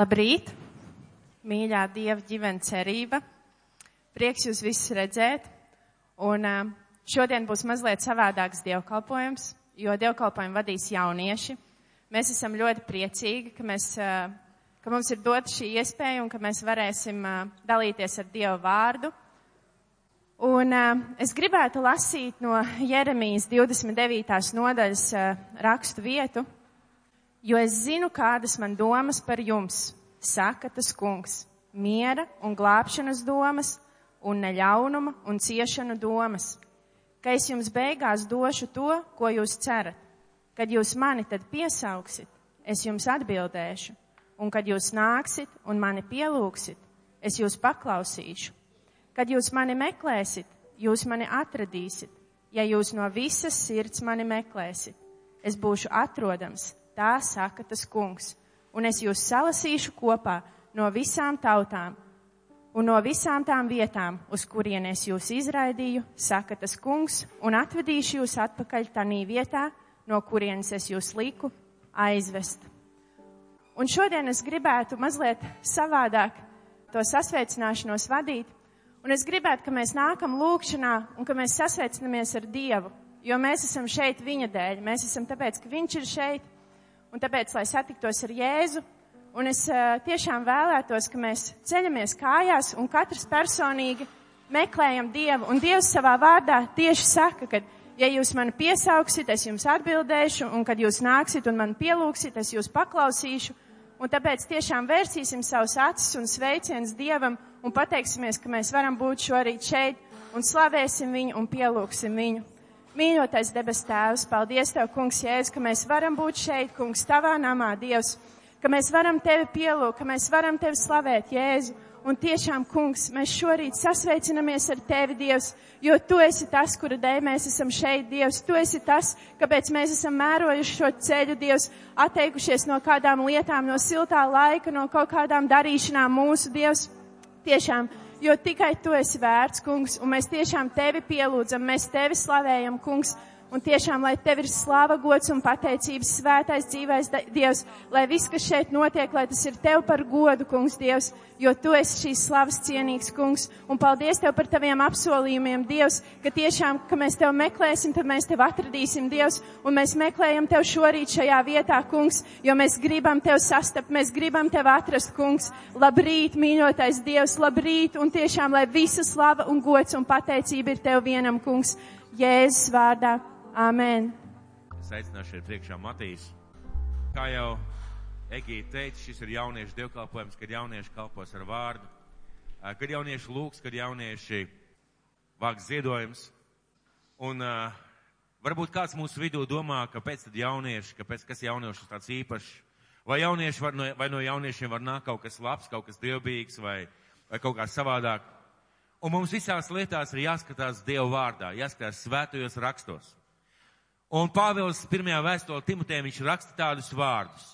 Labrīt, mīļā Dieva ģimene cerība. Prieks jūs visus redzēt. Un šodien būs mazliet savādāks dievkalpojums, jo dievkalpojumu vadīs jaunieši. Mēs esam ļoti priecīgi, ka, mēs, ka mums ir dota šī iespēja un ka mēs varēsim dalīties ar Dievu vārdu. Un es gribētu lasīt no Jeremijas 29. nodaļas rakstu vietu, jo es zinu, kādas man domas par jums, saka tas kungs, miera un glābšanas domas, un neļaunuma un ciešanu domas, ka es jums beigās došu to, ko jūs cerat. Kad jūs mani tad piesauksit, es jums atbildēšu, un kad jūs nāksit un mani pielūgsit, es jūs paklausīšu. Kad jūs mani meklēsit, jūs mani atradīsit, ja jūs no visas sirds mani meklēsit. Es būšu atrodams, tā saka tas kungs, un es jūs salasīšu kopā no visām tautām un no visām tām vietām, uz kurien es jūs izraidīju, saka tas kungs, un atvedīšu jūs atpakaļ tanī vietā, no kurienes es jūs liku aizvest. Un šodien es gribētu mazliet savādāk to sasveicināšanos vadīt, un es gribētu, ka mēs nākam lūkšanā un ka mēs sasveicinamies ar Dievu, jo mēs esam šeit viņa dēļ, mēs esam tāpēc, ka viņš ir šeit, un tāpēc, lai satiktos ar Jēzu, Un es tiešām vēlētos, ka mēs ceļamies kājās un katrs personīgi meklējam Dievu. Un Dievs savā vārdā tieši saka, ka, ja jūs mani piesauksit, es jums atbildēšu, un kad jūs nāksit un mani pielūgsit, es jūs paklausīšu. Un tāpēc tiešām vērsīsim savus acis un sveicienus Dievam un pateiksimies, ka mēs varam būt šorīt šeit un slavēsim viņu un pielūgsim viņu. Mīļotais debes tēvs, paldies Tev, kungs, Jēzus, ka mēs varam būt šeit, kungs, Tavā namā, Dievs ka mēs varam tevi pielūgt, ka mēs varam tevi slavēt, Jēzu. Un tiešām, kungs, mēs šorīt sasveicinamies ar tevi, Dievs, jo tu esi tas, kura dēļ mēs esam šeit, Dievs. Tu esi tas, kāpēc mēs esam mērojuši šo ceļu, Dievs, atteikušies no kādām lietām, no siltā laika, no kaut kādām darīšanām mūsu, Dievs. Tiešām, jo tikai tu esi vērts, kungs, un mēs tiešām tevi pielūdzam, mēs tevi slavējam, kungs. Un tiešām, lai tev ir slāva, gods un pateicības, svētais dzīvais Dievs, lai viss, kas šeit notiek, lai tas ir tev par godu, kungs Dievs, jo tu esi šīs slavas cienīgs, kungs. Un paldies tev par taviem apsolījumiem, Dievs, ka tiešām, ka mēs tev meklēsim, tad mēs tev atradīsim, Dievs, un mēs meklējam tev šorīt šajā vietā, kungs, jo mēs gribam tev sastapt, mēs gribam tev atrast, kungs. Labrīt, mīļotais Dievs, labrīt, un tiešām, lai visa slava un gods un pateicība ir tev vienam, kungs. Jēzus vārdā. Amen. Es aicināšu šeit priekšā Matīs. Kā jau Egīte teica, šis ir jauniešu dievkalpojums, kad jaunieši kalpos ar vārdu, kad jaunieši lūgs, kad jaunieši vāks ziedojums. Un uh, varbūt kāds mūsu vidū domā, kāpēc tad jaunieši, kāpēc kas jauniešus tāds īpašs, vai jaunieši var, vai no jauniešiem var nākt kaut kas labs, kaut kas dievbīgs vai, vai kaut kā savādāk. Un mums visās lietās ir jāskatās Dievu vārdā, jāskatās svētajos rakstos. Un Pāvils pirmajā vēstulē Timotē viņš raksta tādus vārdus.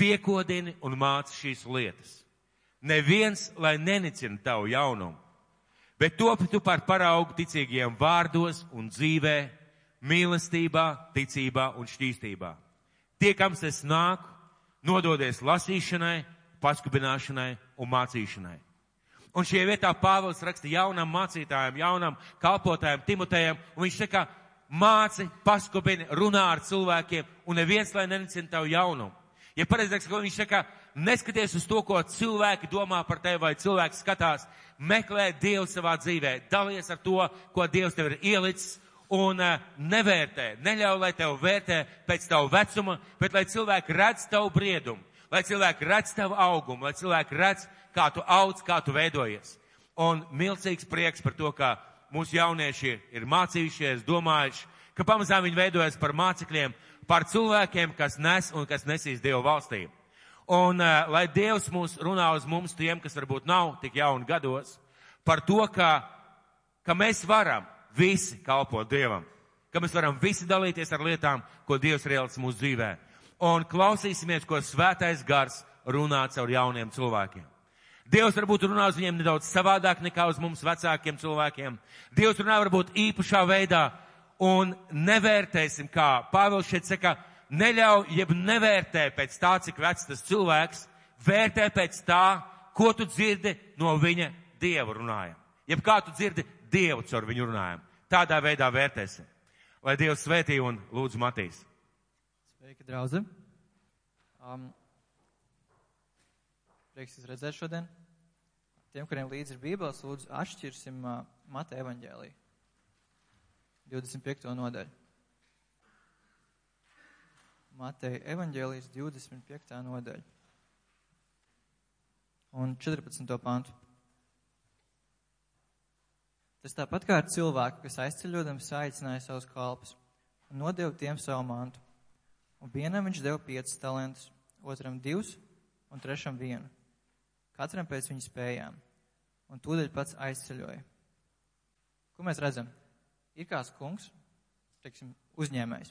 Piekodini un māci šīs lietas. Neviens, lai nenicina tavu jaunumu, bet top tu par paraugu ticīgiem vārdos un dzīvē, mīlestībā, ticībā un šķīstībā. Tiekams es nāku, nododies lasīšanai, paskubināšanai un mācīšanai. Un šajā vietā Pāvils raksta jaunam mācītājam, jaunam kalpotājam Timotejam, un viņš saka, māci, paskubini, runā ar cilvēkiem, un neviens, lai nenicina tavu jaunumu. Ja pareizāk, viņš saka, neskaties uz to, ko cilvēki domā par tevi, vai cilvēks skatās, meklē Dievu savā dzīvē, dalies ar to, ko Dievs tev ir ielicis, un uh, nevērtē, neļauj, lai tev vērtē pēc tavu vecuma, bet lai cilvēki redz tavu briedumu, lai cilvēki redz tavu augumu, lai cilvēki redz, kā tu audz, kā tu veidojies. Un milzīgs prieks par to, ka mūsu jaunieši ir mācījušies, domājuši, ka pamazām viņi veidojas par mācekļiem, par cilvēkiem, kas nes un kas nesīs Dievu valstī. Un uh, lai Dievs mūs runā uz mums, tiem, kas varbūt nav tik jauni gados, par to, ka, ka mēs varam visi kalpot Dievam, ka mēs varam visi dalīties ar lietām, ko Dievs ir ielicis mūsu dzīvē. Un klausīsimies, ko svētais gars runā caur jauniem cilvēkiem. Dievs varbūt runā uz viņiem nedaudz savādāk nekā uz mums vecākiem cilvēkiem. Dievs runā varbūt īpašā veidā un nevērtēsim, kā Pāvils šeit saka, neļauj, jeb nevērtē pēc tā, cik vecs tas cilvēks, vērtē pēc tā, ko tu dzirdi no viņa Dieva runājuma. Jeb kā tu dzirdi Dievu caur viņu runājumu. Tādā veidā vērtēsim. Lai Dievs svētī un lūdzu Matīs. Sveiki, draugi! Um, prieks jūs redzēt šodien. Tiem, kuriem līdzi ir Bībeles, lūdzu atšķirsim uh, Mateja evaņģēliju. 25. nodaļu. Mateja evaņģēlijas 25. nodaļa. Un 14. pantu. Tas tāpat kā ar cilvēku, kas aizceļodams saicināja savus kalpus un nodeva tiem savu mantu. Un vienam viņš deva piecus talantus, otram divus un trešam vienu. Katram pēc viņa spējām. Un tūdaļ pats aizceļoja. Ko mēs redzam? Ir kāds kungs, teiksim, uzņēmējs,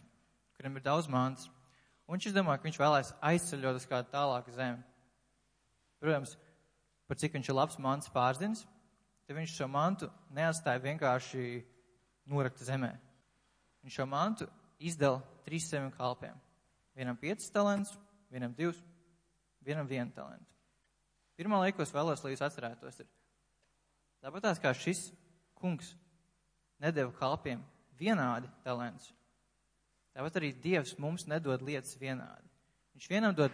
kuram ir daudz mantas, un viņš domā, ka viņš vēlēs aizceļot uz kādu tālāku zemi. Protams, par cik viņš ir labs mantas pārzinis, tad viņš šo mantu neatstāja vienkārši norakta zemē. Viņš šo mantu izdala trīs saviem kalpiem. Vienam piecas talants, vienam divs, vienam vienu talantu. Pirmā lieta, ko es vēlos, lai jūs atcerētos, ir tāpat tās kā šis kungs nedeva kalpiem vienādi talants. Tāpat arī Dievs mums nedod lietas vienādi. Viņš vienam dod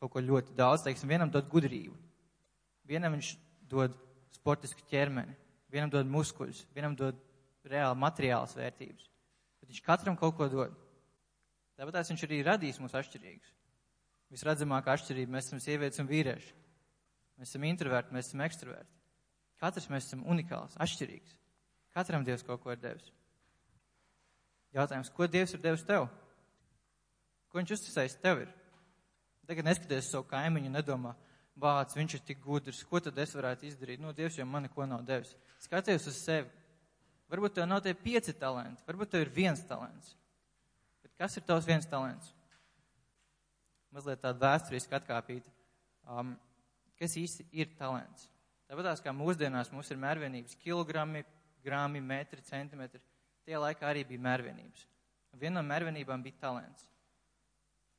kaut ko ļoti daudz, teiksim, vienam dod gudrību. Vienam viņš dod sportisku ķermeni, vienam dod muskuļus, vienam dod reāli materiālas vērtības. Bet viņš katram kaut ko dod. Tāpēc viņš arī radīs mūs atšķirīgus. Visredzamākā atšķirība mēs esam sievietes un vīrieši. Mēs esam introverti, mēs esam ekstraverti. Katrs mēs esam unikāls, atšķirīgs. Katram Dievs kaut ko ir devis. Jautājums, ko Dievs ir devis tev? Ko viņš uzticējis tev ir? Tagad neskaties savu kaimiņu un nedomā, vārds, viņš ir tik gudrs, ko tad es varētu izdarīt? Nu, Dievs jau man neko nav devis. Skaties uz sevi. Varbūt tev nav tie pieci talenti, varbūt tev ir viens talants. Bet kas ir tavs viens talants? Mazliet tāda vēsturiska atkāpīta. Um, kas īsti ir talants? Tāpat kā mūsdienās mums ir mērvienības kilogrami, grāmi, metri, centimetri. Tie laikā arī bija mērvienības. Viena no mērvienībām bija talants.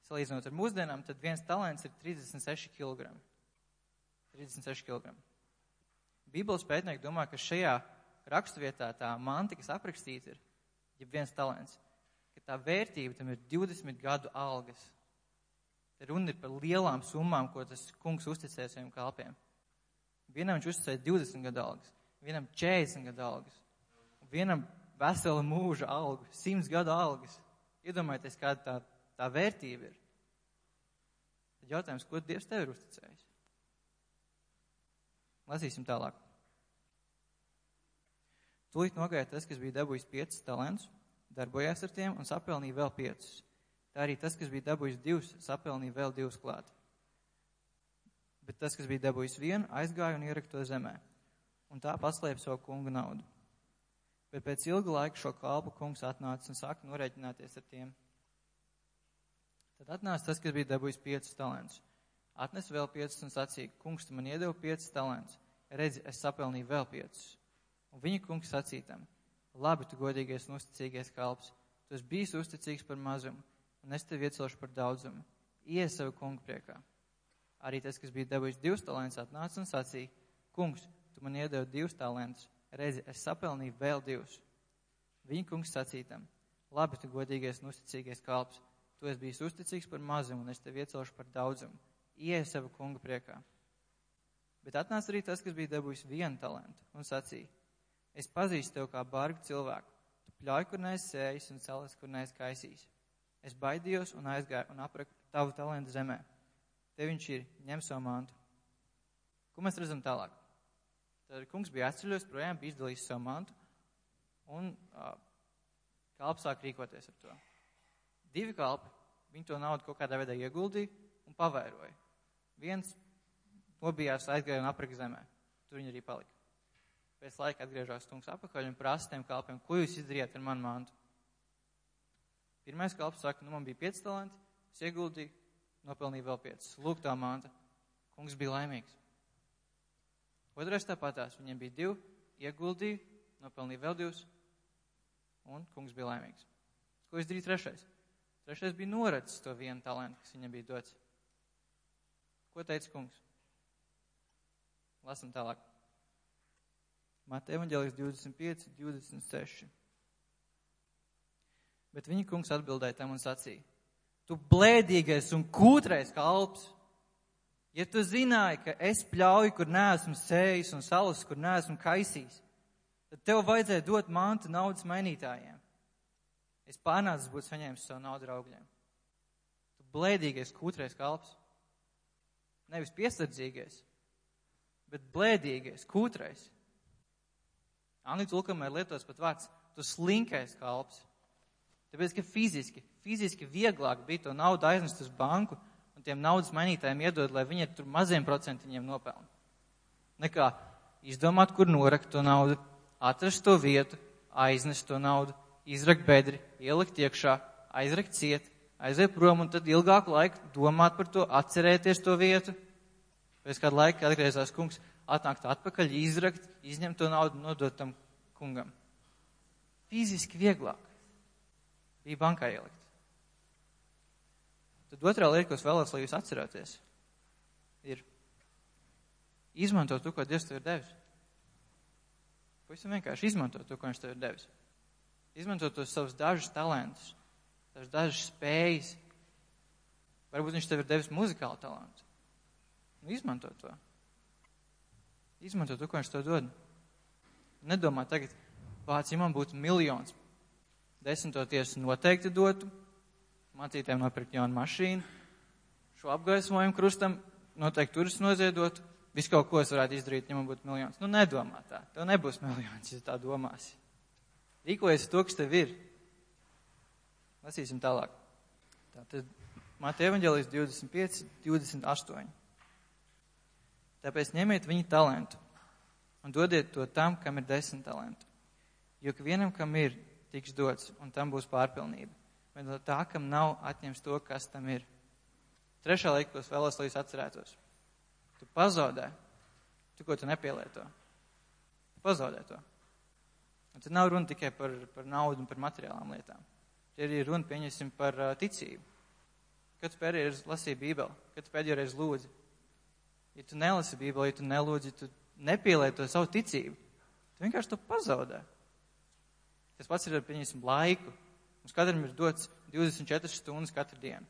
Salīdzinot ar mūsdienām, tad viens talants ir 36 kg. 36 kg. Bībeles pētnieki domā, ka šajā raksturvietā tā manta, kas aprakstīta ir, ja viens talants, ka tā vērtība tam ir 20 gadu algas. Runa ir par lielām summām, ko tas kungs uzticēja saviem kalpiem. Vienam viņš uzticēja 20 gadu algas, vienam 40 gadu algas, vienam vesela mūža algu, 100 gadu algas. Iedomājieties, kāda tā, tā vērtība ir. Tad jautājums, ko Dievs tev ir uzticējis? Lasīsim tālāk. Tūlīt nogāja tas, kas bija dabūjis piecus talantus, darbojās ar tiem un sapelnīja vēl piecus. Tā arī tas, kas bija dabūjis divus, sapelnīja vēl divus klāt. Bet tas, kas bija dabūjis vienu, aizgāja un ieraka to zemē, un tā paslēpa savu kungu naudu. Bet pēc ilga laika šo kalpu kungs atnāca un sāka norēķināties ar tiem. Tad atnāca tas, kas bija dabūjis piecus talantus atnes vēl piecus un sacīja, kungs, tu man iedeva piecus talantus, redzi, es sapelnīju vēl piecus. Un viņa kungs sacītam, labi, tu godīgais un uzticīgais kalps, tu esi bijis uzticīgs par mazumu, un es tevi iecelšu par daudzumu. Ies savu kungu priekā. Arī tas, kas bija dabūjis divus talantus, atnāca un sacīja, kungs, tu man iedevi divus talantus, redzi, es sapelnīju vēl divus. Viņa kungs sacītam, labi, tu godīgais un uzticīgais kalps, tu esi bijis uzticīgs par mazumu, un es tevi iecelšu par daudzumu ieja sava kunga priekā. Bet atnāca arī tas, kas bija dabūjis vienu talantu un sacīja, es pazīstu tevi kā bargu cilvēku. Tu pļauj, kur neesi sējis un celas, kur neesi kaisījis. Es baidījos un aizgāju un apraku tavu talantu zemē. Te viņš ir, ņem savu mantu. Ko mēs redzam tālāk? Tad kungs bija atceļos projām, bija izdalījis savu mantu un uh, kalps sāk rīkoties ar to. Divi kalpi, viņi to naudu kaut kādā veidā ieguldīja un pavairoja. Viens nobijās, aizgāja un apraka zemē. Tur viņi arī palika. Pēc laika atgriežas stundas apakaļ un prasa tiem kalpiem, ko jūs izdarījāt ar manu mantu. Pirmais kalps saka, nu man bija pieci talanti, es ieguldīju, nopelnīju vēl piecus. Lūk, tā manta. Kungs bija laimīgs. Otrais tāpatās, viņiem bija divi, ieguldīju, nopelnīju vēl divus, un kungs bija laimīgs. Ko izdarīja trešais? Trešais bija noradzis to vienu talantu, kas viņam bija dots. Ko teica kungs? Lasam tālāk. Mateja evaņģēlijas 25, 26. Bet viņa kungs atbildēja tam un sacīja: Tu blēdīgais un kūtrais kalps! Ja tu zināji, ka es pļauju, kur neesmu sējis un salas, kur neesmu kaisījis, tad tev vajadzēja dot mantu naudas mainītājiem. Es pārnācis būtu saņēmis savu naudu augļiem. Tu blēdīgais, kūtrais kalps. Nevis piesardzīgais, bet blēdīgais, kūtrais. Angļu tulkamā ir lietots pat vārds, tu slinkais kalps. Tāpēc, ka fiziski, fiziski vieglāk bija to naudu aiznest uz banku un tiem naudas mainītājiem iedod, lai viņi tur maziem procentiņiem nopelna. Nekā izdomāt, kur norakt to naudu, atrast to vietu, aiznest to naudu, izrakt bedri, ielikt iekšā, aizrakt ciet, aiziet prom un tad ilgāku laiku domāt par to, atcerēties to vietu. Pēc kāda laika atgriezās kungs, atnākt atpakaļ, izrakt, izņemt to naudu, nodot tam kungam. Fiziski vieglāk bija bankā ielikt. Tad otrā lieta, ko es vēlos, lai jūs atcerēties, ir izmantot to, ko Dievs tev ir devis. Pavisam vienkārši izmantot to, ko Viņš tev ir devis. Izmantot tos savus dažus talantus, tās dažas spējas. Varbūt Viņš tev ir devis muzikālu talantu. Nu, izmanto to. Izmanto to, ko Viņš tev dod. Nedomā tagad, vārds, ja man būtu miljons, desmitoties noteikti dotu, mācītēm nopirkt jaunu mašīnu, šo apgaismojumu krustam noteikti turis noziedotu, visu kaut ko es varētu izdarīt, ja man būtu miljons. Nu, nedomā tā. Tev nebūs miljons, ja tā domāsi. Rīkojies to, kas tev ir. Lasīsim tālāk. Tātad Māte evaņģēlijas 25, 28. Tāpēc ņemiet viņa talantu un dodiet to tam, kam ir desmit talantu. Jo vienam, kam ir, tiks dots, un tam būs pārpilnība. Bet no tā, kam nav, atņems to, kas tam ir. Trešā lieta, ko es vēlos, lai jūs atcerētos. Tu pazaudē, tu ko tu nepielieto. Pazaudē to. Un tad nav runa tikai par, par naudu un par materiālām lietām. Te ir runa, pieņemsim, par uh, ticību. Kad tu pēdējo reizi lasīji Bībeli, kad tu pēdējo reizi lūdzi. Ja tu nelasi Bībeli, ja tu nelūdzi, tu nepielieto savu ticību, tu vienkārši to pazaudē. Tas pats ir ar, pieņemsim, laiku. Mums katram ir dots 24 stundas katru dienu.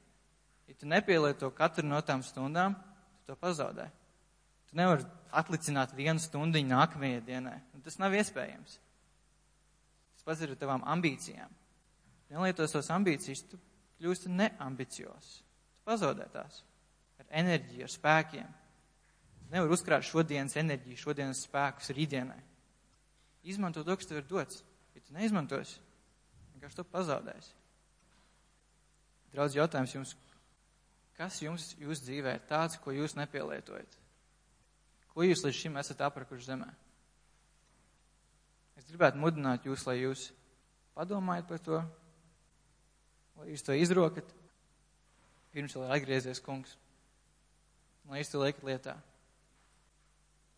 Ja tu nepielieto katru no tām stundām, tu to pazaudē. Tu nevari atlicināt vienu stundiņu nākamajai dienai. Tas nav iespējams. Tas pats ir ar tavām ambīcijām. Nelieto savas ambīcijas, tu kļūsti neambiciozs. Tu pazaudē tās ar enerģiju, ar spēkiem. Tu nevari uzkrāt šodienas enerģiju, šodienas spēkus rītdienai. Izmanto to, kas tev ir dots. Tu neizmantosi, vienkārši to pazaudēsi. Draudz jautājums jums, kas jums jūs dzīvē ir tāds, ko jūs nepielietojat? Ko jūs līdz šim esat aprakuši zemē? Es gribētu mudināt jūs, lai jūs padomājat par to, lai jūs to izrokat, pirms vēl atgriezies kungs, lai jūs to liekat lietā.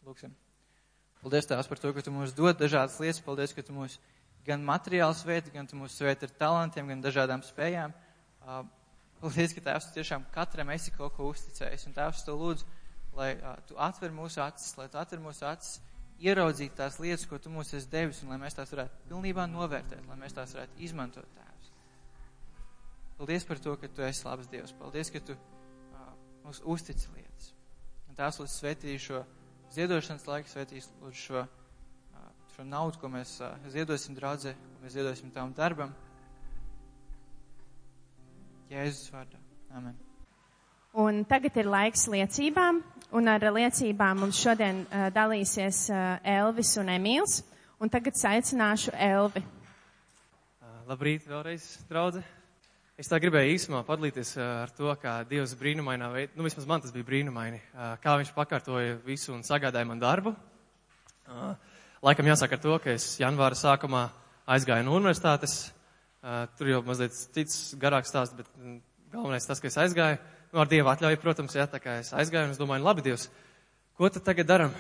Lūksim. Paldies tās par to, ka tu mums dod dažādas lietas. Paldies, ka tu mūs gan materiāli svēti, gan tu mūs svēti ar talantiem, gan dažādām spējām. Paldies, ka tēvs tiešām katram esi kaut ko uzticējis. Un tēvs to lūdzu, lai tu atver mūsu acis, lai tu atver mūsu acis, ieraudzīt tās lietas, ko tu mums esi devis, un lai mēs tās varētu pilnībā novērtēt, lai mēs tās varētu izmantot tēvs. Paldies par to, ka tu esi labs Dievs. Paldies, ka tu uh, mums uztici lietas. Un tās lūdzu svētīju šo ziedošanas laiku, lūdzu šo šo naudu, ko mēs uh, ziedosim draudzē, ko mēs ziedosim tavam darbam. Jēzus vārdā. Amen. Un tagad ir laiks liecībām, un ar liecībām mums šodien uh, dalīsies uh, Elvis un Emīls. Un tagad aicināšu Elvi. Uh, labrīt, vēlreiz, draudze. Es tā gribēju īsumā padalīties uh, ar to, kā Dievs brīnumainā veidā, nu vismaz man tas bija brīnumaini, uh, kā viņš pakārtoja visu un sagādāja man darbu. Uh, Laikam jāsaka ar to, ka es janvāra sākumā aizgāju no universitātes. Tur jau mazliet cits garāks stāsts, bet mm, galvenais tas, ka es aizgāju. Nu, ar Dievu atļauju, protams, jā, tā kā es aizgāju un es domāju, nu, labi, Dievs, ko tad tagad daram?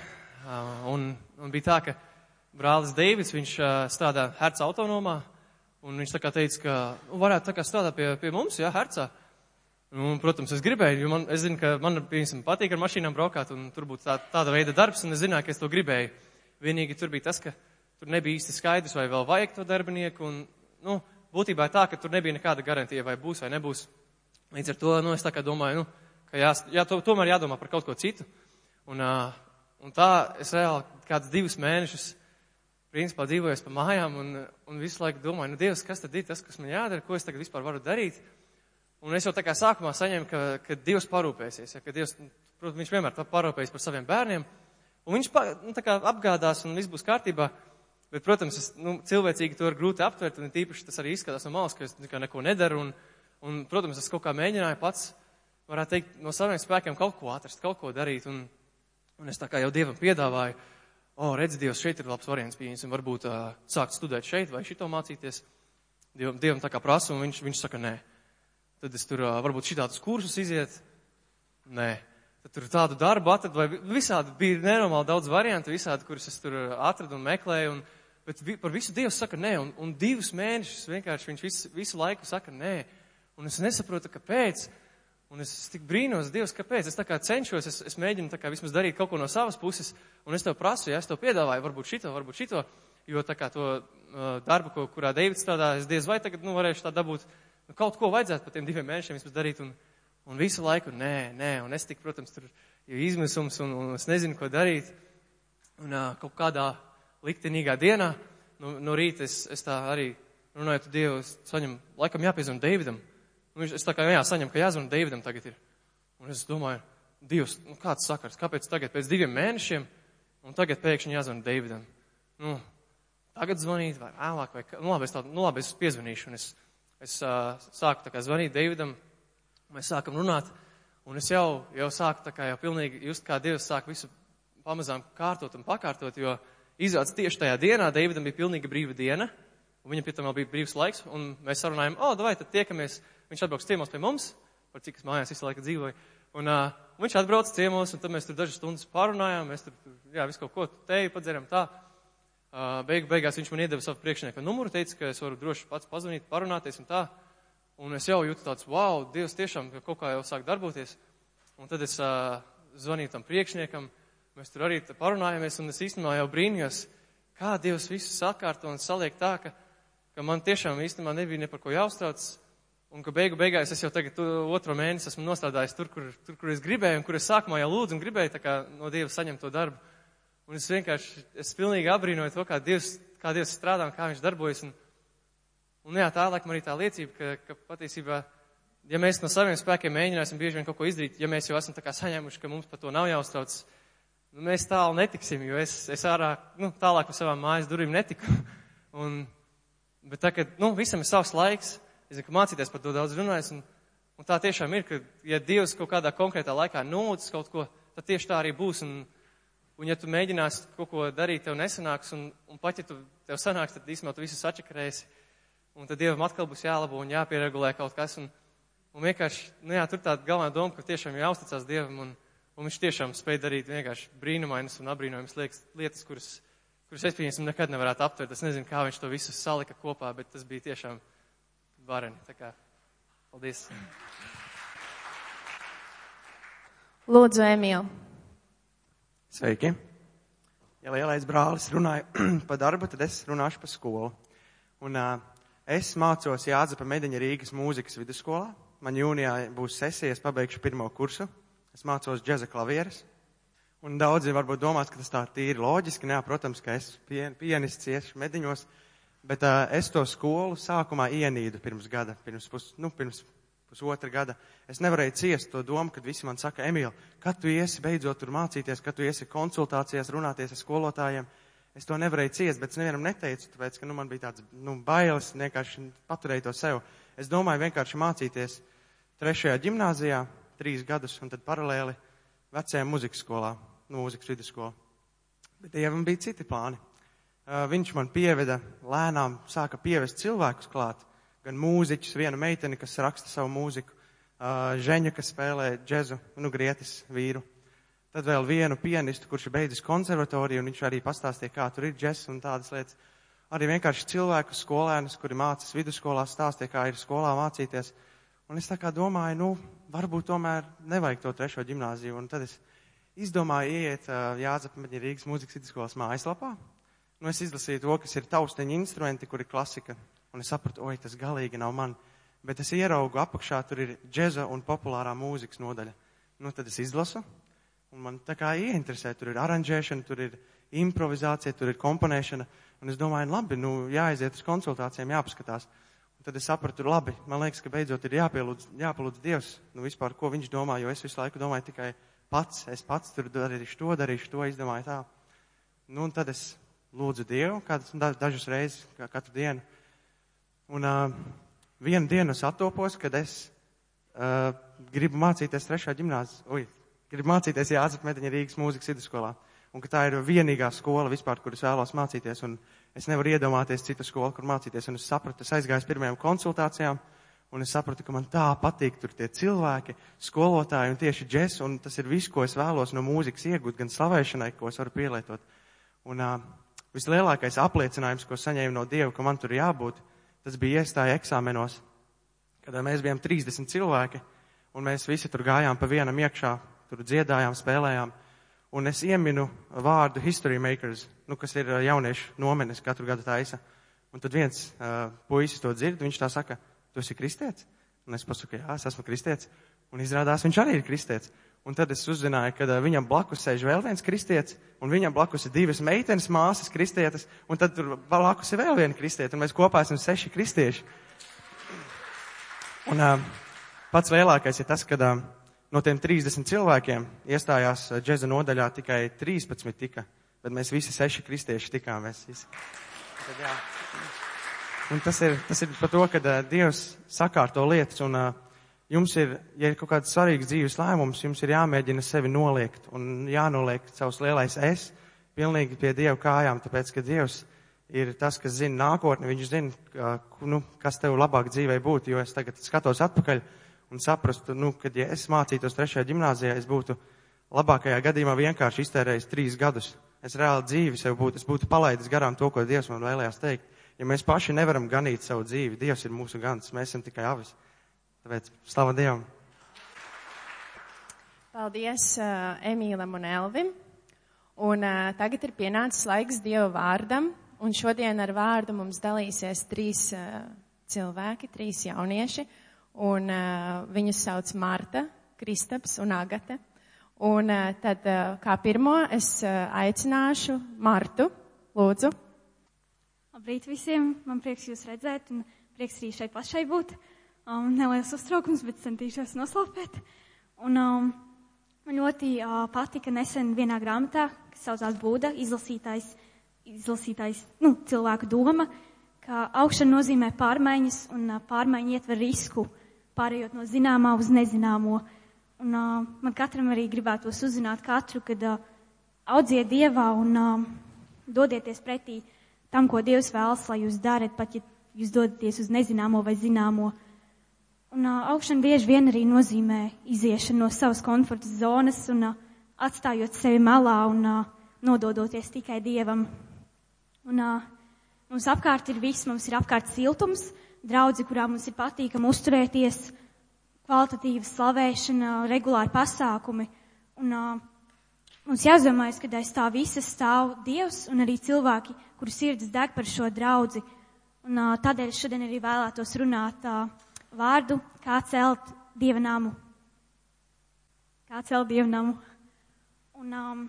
Un, un bija tā, ka brālis Deivids, viņš strādā Herca autonomā, un viņš tā kā teica, ka nu, varētu tā kā strādāt pie, pie mums, jā, Hercā. Un, protams, es gribēju, jo man, es zinu, ka man, piemēram, patīk ar mašīnām braukāt, un tur būtu tā, tāda veida darbs, un es zināju, ka es to gribēju. Vienīgi tur bija tas, ka tur nebija īsti skaidrs, vai vēl vajag to darbinieku, un, nu, būtībā tā, ka tur nebija nekāda garantija, vai būs vai nebūs. Līdz ar to, nu, es domāju, nu, ka jā, jā, to, tomēr jādomā par kaut ko citu. Un, uh, un tā es reāli kādus divus mēnešus, principā dzīvoju pa mājām, un, un visu laiku domāju, nu, Dievs, kas tad ir tas, kas man jādara, ko es tagad vispār varu darīt? Un es jau tā kā sākumā saņēmu, ka, ka Dievs parūpēsies, ja, ka Dievs, protams, viņš vienmēr parūpējas par saviem bērniem, un viņš nu, apgādās un viss būs kārtībā, bet, protams, es, nu, cilvēcīgi to ir grūti aptvert, un tīpaši tas arī izskatās no malas, ka es neko nedaru, un, un, protams, es kaut kā mēģināju pats, varētu teikt, no saviem spēkiem kaut ko atrast, kaut ko darīt, un, un es tā kā jau Dievam piedāvāju, o, oh, redz, Dievs, šeit ir labs variants, pieņemsim, varbūt uh, sākt studēt šeit vai šito mācīties. Dievam, Dievam tā kā prasa, un viņš, viņš saka, nē. Tad es tur varbūt šitādus kursus iziet. Nē. Tad tur tādu darbu atradu, vai visādi bija nenormāli daudz variantu, visādi, kurus es tur atradu un meklēju. Un, bet par visu Dievs saka nē, un, un divus mēnešus vienkārši viņš visu, visu laiku saka nē. Un es nesaprotu, kāpēc. Un es tik brīnos, Dievs, kāpēc. Es tā kā cenšos, es, es mēģinu tā kā vismaz darīt kaut ko no savas puses, un es tev prasu, ja es tev piedāvāju, varbūt šito, varbūt šito, jo tā kā to uh, darbu, ko, kurā Deivids strādā, es diez vai tagad, nu, varēšu tā dabūt nu, kaut ko vajadzētu par tiem diviem mēnešiem vismaz darīt, un, un visu laiku nē, nē, un es tik, protams, tur ir izmisums, un, un es nezinu, ko darīt. Un uh, kaut kādā liktenīgā dienā, no, no rīta es, es tā arī runāju, tu Dievu, es saņemu, laikam jāpiezvan Deividam. Un viņš, es tā kā jā, saņemu, ka jāzvan Deividam tagad ir. Un es domāju, Dievs, nu kāds sakars, kāpēc tagad pēc diviem mēnešiem, un tagad pēkšņi jāzvan Deividam? Nu, tagad zvanīt, vai vēlāk, vai, nu labi, es tā, nu labi, es piezvanīšu, un es es uh, sāku tā kā zvanīt Davidam, mēs sākam runāt, un es jau, jau sāku tā kā jau pilnīgi just kā Dievs sāk visu pamazām kārtot un pakārtot, jo izrāds tieši tajā dienā Davidam bija pilnīgi brīva diena, un viņam pie tam vēl bija brīvs laiks, un mēs sarunājam, o, oh, vai tad tiekamies, viņš atbrauks ciemos pie mums, par cik es mājās visu laiku dzīvoju, un uh, viņš atbrauc ciemos, un tad mēs tur dažas stundas parunājām, mēs tur, jā, visu kaut ko teju padzeram tā, Beigu beigās viņš man iedeva savu priekšnieku numuru, teica, ka es varu droši pats pazvanīt, parunāties un tā. Un es jau jūtu tāds, wow, Dievs tiešām kaut kā jau sāk darboties. Un tad es uh, zvanīju tam priekšniekam, mēs tur arī parunājamies, un es īstenībā jau brīnījos, kā Dievs visu sakārto un saliek tā, ka, ka man tiešām īstenībā nebija ne par ko jāuztrauc, un ka beigu beigās es jau tagad otro mēnesi esmu nostādājis tur, kur, tur, kur es gribēju, un kur es sākumā jau lūdzu un gribēju tā kā no Dieva saņemt to darbu. Un es vienkārši, es pilnīgi apbrīnoju to, kā Dievs, kā Dievs strādā un kā viņš darbojas. Un, un jā, tā laikam arī tā liecība, ka, ka patiesībā, ja mēs no saviem spēkiem mēģināsim bieži vien kaut ko izdarīt, ja mēs jau esam tā kā saņēmuši, ka mums par to nav jāuztrauc, nu, mēs tālu netiksim, jo es, es ārā, nu, tālāk uz savām mājas durvīm netiku. Un, bet tā, ka, nu, visam ir savs laiks, es zinu, ka mācīties par to daudz runājas, un, un tā tiešām ir, ka, ja Dievs kaut kādā konkrētā laikā nūdz kaut ko, tad tieši tā arī būs. Un, Un ja tu mēģināsi kaut ko darīt, tev nesanāks, un, un pat ja tu, tev sanāks, tad īstenībā tu visu sačakarēsi. Un tad Dievam atkal būs jālabo un jāpieregulē kaut kas. Un, un vienkārši, nu jā, tur tāda galvenā doma, ka tiešām jāuzticas Dievam, un, un viņš tiešām spēj darīt vienkārši brīnumainas un apbrīnojamas lietas, kuras, kuras es pieņemsim nekad nevarētu aptvert. Es nezinu, kā viņš to visu salika kopā, bet tas bija tiešām vareni. Tā kā, paldies. Lūdzu, Emīl. Sveiki! Ja lielais brālis runāja par darbu, tad es runāšu par skolu. Un, uh, es mācos Jāzepa Mediņa Rīgas mūzikas vidusskolā. Man jūnijā būs sesija, es pabeigšu pirmo kursu. Es mācos džeza klavieres. Un daudzi varbūt domās, ka tas tā tīri loģiski. Jā, protams, ka es pien, pianists cieši mediņos. Bet uh, es to skolu sākumā ienīdu pirms gada, pirms, pus, nu, pirms pusotra gada, es nevarēju ciest to domu, kad visi man saka, Emīl, kad tu iesi beidzot tur mācīties, kad tu iesi konsultācijās, runāties ar skolotājiem. Es to nevarēju ciest, bet es nevienam neteicu, tāpēc, ka nu, man bija tāds nu, bailes, vienkārši paturēju to sev. Es domāju vienkārši mācīties trešajā gimnāzijā, trīs gadus, un tad paralēli vecajā muzikas skolā, nu, mūzikas vidusskolā. Bet Dievam bija citi plāni. Uh, viņš man pieveda lēnām, sāka pievest cilvēkus klāt gan mūziķus, vienu meiteni, kas raksta savu mūziku, uh, žeņu, kas spēlē džezu, nu, grietis vīru. Tad vēl vienu pianistu, kurš ir beidzis konservatoriju, un viņš arī pastāstīja, kā tur ir džes un tādas lietas. Arī vienkārši cilvēku skolēnus, kuri mācas vidusskolā, stāstīja, kā ir skolā mācīties. Un es tā kā domāju, nu, varbūt tomēr nevajag to trešo ģimnāziju. Un tad es izdomāju ieiet uh, Jāzep Meģa Rīgas mūzikas vidusskolas mājaslapā. Nu, es izlasīju to, kas ir tausteņa instrumenti, kur ir klasika. Un es sapratu, oi, tas galīgi nav man. Bet es ieraugu apakšā, tur ir džeza un populārā mūzikas nodaļa. Nu, tad es izlasu, un man tā kā ieinteresē, tur ir aranžēšana, tur ir improvizācija, tur ir komponēšana. Un es domāju, labi, nu, jāaiziet uz konsultācijām, jāpaskatās. Un tad es sapratu, labi, man liekas, ka beidzot ir jāpielūdz, jāpalūdz Dievs, nu, vispār, ko viņš domā, jo es visu laiku domāju tikai pats, es pats tur darīšu to, darīšu to, izdomāju tā. Nu, un tad es lūdzu Dievu, kādas dažas reizes, kā katru dienu. Un uh, vienu dienu es attopos, kad es uh, gribu mācīties trešā ģimnāzijā, ui, gribu mācīties Jāzep Medeņa Rīgas mūzikas vidusskolā. Un ka tā ir vienīgā skola vispār, kur es vēlos mācīties. Un es nevaru iedomāties citu skolu, kur mācīties. Un es sapratu, es aizgāju uz pirmajām konsultācijām. Un es sapratu, ka man tā patīk tur tie cilvēki, skolotāji un tieši džes. Un tas ir viss, ko es vēlos no mūzikas iegūt, gan slavēšanai, ko es varu pielietot. Un uh, vislielākais apliecinājums, ko saņēmu no Dieva, ka man tur jābūt, tas bija iestāja eksāmenos, kad mēs bijām 30 cilvēki, un mēs visi tur gājām pa vienam iekšā, tur dziedājām, spēlējām. Un es ieminu vārdu history makers, nu, kas ir jauniešu nomenes katru gadu taisa. Un tad viens uh, puisis to dzird, viņš tā saka, tu esi kristietis? Un es pasaku, jā, es esmu kristietis. Un izrādās, viņš arī ir kristietis. Un tad es uzzināju, ka uh, viņam blakus sēž vēl viens kristietis, un viņam blakus ir divas meitenes, māsas kristietes, un tad tur blakus ir vēl viena kristieta, un mēs kopā esam seši kristieši. Un uh, pats lielākais ir tas, ka uh, no tiem 30 cilvēkiem iestājās uh, džeza nodaļā tikai 13 tika, bet mēs visi seši kristieši tikām. Tad, jā. Un tas ir, tas ir par to, ka uh, Dievs sakārto lietas, un uh, jums ir, ja ir kaut kāds svarīgs dzīves lēmums, jums ir jāmēģina sevi noliekt un jānoliek savs lielais es pilnīgi pie Dieva kājām, tāpēc, ka Dievs ir tas, kas zina nākotni, viņš zina, nu, kas tev labāk dzīvē būtu, jo es tagad skatos atpakaļ un saprastu, nu, kad ja es mācītos trešajā ģimnāzijā, es būtu labākajā gadījumā vienkārši iztērējis trīs gadus. Es reāli dzīvi sev būtu, es būtu palaidis garām to, ko Dievs man vēlējās teikt. Ja mēs paši nevaram ganīt savu dzīvi, Dievs ir mūsu gans, mēs esam tikai avis. Tāpēc slava Dievam! Paldies uh, Emīlam un Elvim. Un uh, tagad ir pienācis laiks Dieva vārdam. Un šodien ar vārdu mums dalīsies trīs uh, cilvēki, trīs jaunieši. Un uh, viņus sauc Marta, Kristaps un Agate. Un uh, tad uh, kā pirmo es uh, aicināšu Martu. Lūdzu. Labrīt visiem! Man prieks jūs redzēt un prieks arī šeit pašai būt. Uh, um, neliels uztraukums, bet centīšos noslēpēt. Un um, man ļoti uh, patika nesen vienā grāmatā, kas saucās Būda, izlasītājs, izlasītājs nu, cilvēku doma, ka augšana nozīmē pārmaiņas un uh, pārmaiņa ietver risku, pārējot no zināmā uz nezināmo. Un uh, man katram arī gribētos uzzināt katru, kad uh, audziet Dievā un uh, dodieties pretī tam, ko Dievs vēlas, lai jūs darat, pat ja jūs dodaties uz nezināmo vai zināmo. Uh, Un uh, augšana bieži vien arī nozīmē iziešanu no savas komforta zonas un uh, atstājot sevi malā un uh, nododoties tikai Dievam. Un, uh, mums apkārt ir viss, mums ir apkārt siltums, draudzi, kurā mums ir patīkami uzturēties, kvalitatīva slavēšana, regulāri pasākumi. Un, uh, mums jāzdomājas, ka aiz tā visa stāv Dievs un arī cilvēki, kuru sirds deg par šo draudzi. Un, uh, tādēļ šodien arī vēlētos runāt. Uh, vārdu, kā celt dievnamu. Kā celt dievnamu. Un um,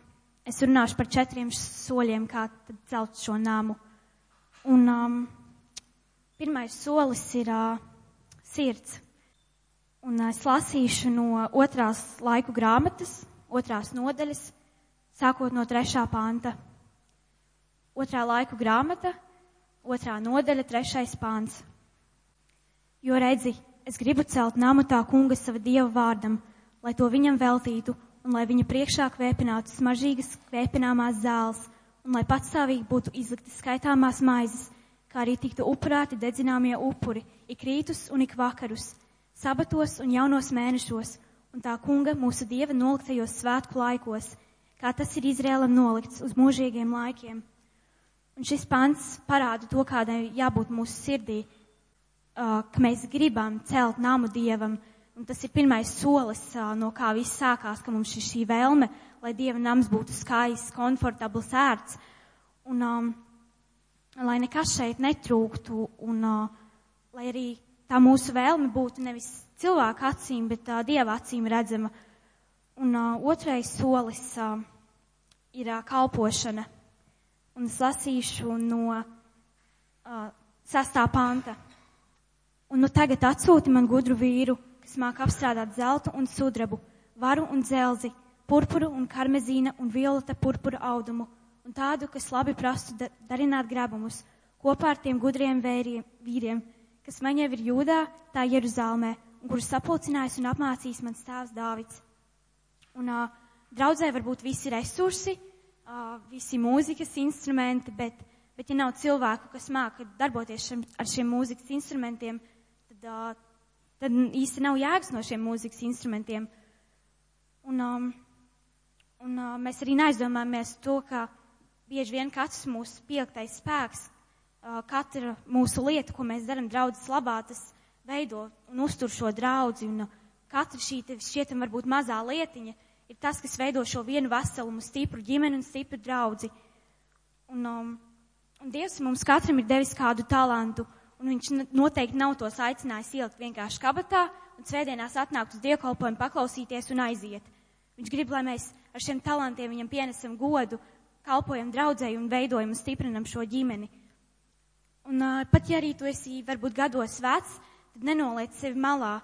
es runāšu par četriem soļiem, kā celt šo namu. Un um, pirmais solis ir uh, sirds. Un uh, es lasīšu no otrās laiku grāmatas, otrās nodaļas, sākot no trešā panta. Otrā laiku grāmata, otrā nodaļa, trešais pāns. Jo redzi, es gribu celt namu tā kunga sava dieva vārdam, lai to viņam veltītu un lai viņa priekšā kvēpinātu smaržīgas kvēpināmās zāles un lai patstāvīgi būtu izlikti skaitāmās maizes, kā arī tiktu upurēti dedzināmie upuri ik rītus un ik vakarus, sabatos un jaunos mēnešos un tā kunga mūsu dieva noliktajos svētku laikos, kā tas ir Izrēlam nolikts uz mūžīgiem laikiem. Un šis pants parāda to, kādai jābūt mūsu sirdī, uh, ka mēs gribam celt namu dievam, Un tas ir pirmais solis, uh, no kā viss sākās, ka mums ir šī vēlme, lai Dieva nams būtu skaists, komfortabls, ērts. Un, um, lai nekas šeit netrūktu, un uh, lai arī tā mūsu vēlme būtu nevis cilvēka acīm, bet uh, Dieva acīm redzama. Un uh, otrais solis uh, ir uh, kalpošana. Un es lasīšu no uh, sastā panta. Un nu tagad atsūti man gudru vīru, kas māk apstrādāt zeltu un sudrabu, varu un dzelzi, purpuru un karmezīna un violeta purpura audumu, un tādu, kas labi prastu da darināt grabumus, kopā ar tiem gudriem vēriem, vīriem, kas man jau ir jūdā, tā Jeruzālmē, un kurus sapulcinājis un apmācījis mans tēvs Dāvids. Un uh, draudzē var būt visi resursi, uh, visi mūzikas instrumenti, bet, bet ja nav cilvēku, kas māca darboties šim, ar šiem mūzikas instrumentiem, tad, uh, tad īsti nav jēgas no šiem mūzikas instrumentiem. Un, um, un uh, mēs arī neaizdomājamies to, ka bieži vien katrs mūsu piektais spēks, katra mūsu lieta, ko mēs darām draudzes labā, tas veido un uztur šo draudzi. Un, katra šī šķietam varbūt mazā lietiņa ir tas, kas veido šo vienu veselumu, stipru ģimeni un stipru draudzi. Un, um, un Dievs mums katram ir devis kādu talantu, un viņš noteikti nav tos aicinājis ielikt vienkārši kabatā un svētdienās atnākt uz dievkalpojumu, paklausīties un aiziet. Viņš grib, lai mēs ar šiem talantiem viņam pienesam godu, kalpojam draudzēju un veidojam un stiprinam šo ģimeni. Un uh, pat ja arī tu esi varbūt gados vecs, tad nenoliec sevi malā,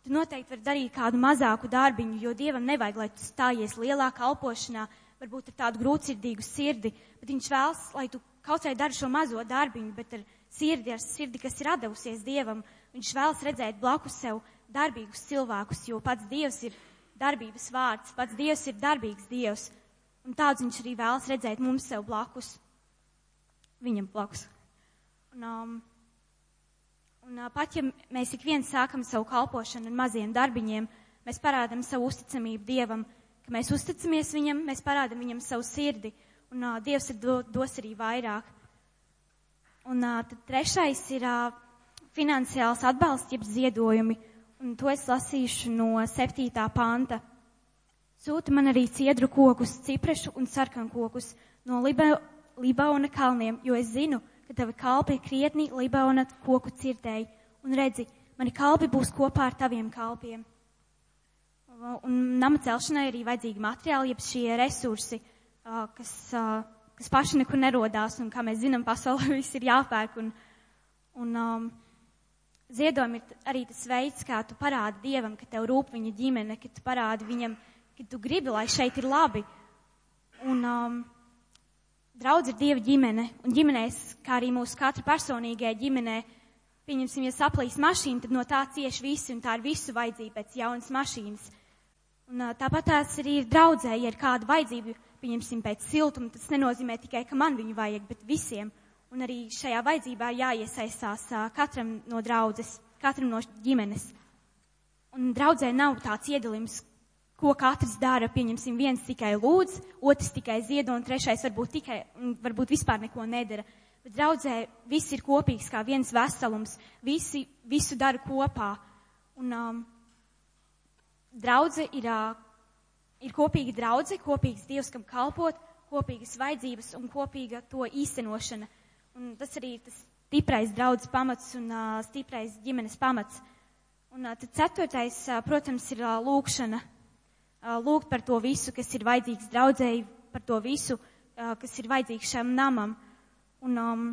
Tu noteikti vari darīt kādu mazāku darbiņu, jo Dievam nevajag, lai tu stājies lielā kalpošanā, varbūt ar tādu grūtsirdīgu sirdi, bet Viņš vēlas, lai tu kaut vai dari šo mazo darbiņu, bet ar sirdi, ar sirdi, kas ir atdevusies Dievam. Viņš vēlas redzēt blakus sev darbīgus cilvēkus, jo pats Dievs ir darbības vārds, pats Dievs ir darbīgs Dievs. Un tāds viņš arī vēlas redzēt mums sev blakus. Viņam blakus. Un, um, Un pat ja mēs ik viens sākam savu kalpošanu ar maziem darbiņiem, mēs parādam savu uzticamību Dievam, ka mēs uzticamies Viņam, mēs parādam Viņam savu sirdi, un uh, Dievs ir do, dos arī vairāk. Un uh, tad trešais ir uh, finansiāls atbalsts, jeb ziedojumi, un to es lasīšu no septītā panta. Sūta man arī ciedru kokus, ciprešu un sarkankokus no Liba, Libauna kalniem, jo es zinu, ka tavi kalpi ir krietni Libaona koku cirtēji, un redzi, mani kalpi būs kopā ar taviem kalpiem. Un nama celšanai arī vajadzīgi materiāli, jeb šie resursi, kas, kas paši nekur nerodās, un kā mēs zinām, pasaulē viss ir jāpērk. Un, un um, ziedojumi ir arī tas veids, kā tu parādi Dievam, ka tev rūp viņa ģimene, ka tu parādi viņam, ka tu gribi, lai šeit ir labi. Un, um, Draudz ir Dieva ģimene, un ģimenēs, kā arī mūsu katra personīgajā ģimenē, pieņemsim, ja saplīs mašīna, tad no tā cieši visi, un tā ir visu vajadzība pēc jaunas mašīnas. Un tāpat tās arī ir draudzē, ja ir kāda vajadzība, pieņemsim, pēc siltuma, tas nenozīmē tikai, ka man viņu vajag, bet visiem. Un arī šajā vajadzībā jāiesaistās katram no draudzes, katram no ģimenes. Un draudzē nav tāds iedalījums, ko katrs dara. Pieņemsim, viens tikai lūdz, otrs tikai ziedo, un trešais varbūt tikai, varbūt vispār neko nedara. Bet draudzē viss ir kopīgs kā viens veselums, visi visu dara kopā. Un um, draudze ir, uh, ir kopīga draudze, kopīgs Dievs, kam kalpot, kopīgas vajadzības un kopīga to īstenošana. Un tas arī ir tas stiprais draudzes pamats un uh, stiprais ģimenes pamats. Un uh, tad ceturtais, uh, protams, ir uh, lūkšana lūgt par to visu, kas ir vajadzīgs draudzēji, par to visu, kas ir vajadzīgs šam namam. Un, um,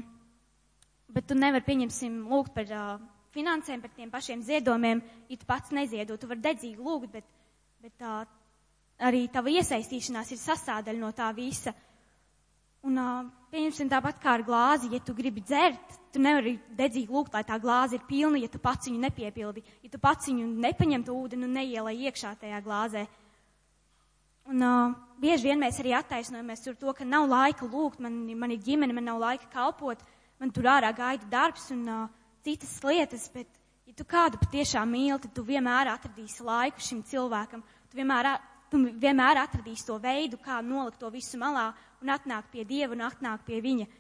bet tu nevari, pieņemsim, lūgt par uh, finansēm, par tiem pašiem ziedojumiem, ja tu pats neziedo. Tu vari dedzīgi lūgt, bet, bet uh, arī tava iesaistīšanās ir sastādaļa no tā visa. Un, uh, pieņemsim, tāpat kā ar glāzi, ja tu gribi dzert, tu nevari dedzīgi lūgt, lai tā glāze ir pilna, ja tu pats viņu nepiepildi, ja tu pats viņu nepaņem to ūdeni un neielai iekšā tajā glāzē. Un uh, bieži vien mēs arī attaisnojamies ar to, ka nav laika lūgt, man, man ir ģimene, man nav laika kalpot, man tur ārā gaida darbs un uh, citas lietas, bet, ja tu kādu patiešām mīli, tad tu vienmēr atradīsi laiku šim cilvēkam, tu vienmēr, tu vienmēr atradīsi to veidu, kā nolikt to visu malā un atnākt pie Dieva un atnākt pie Viņa.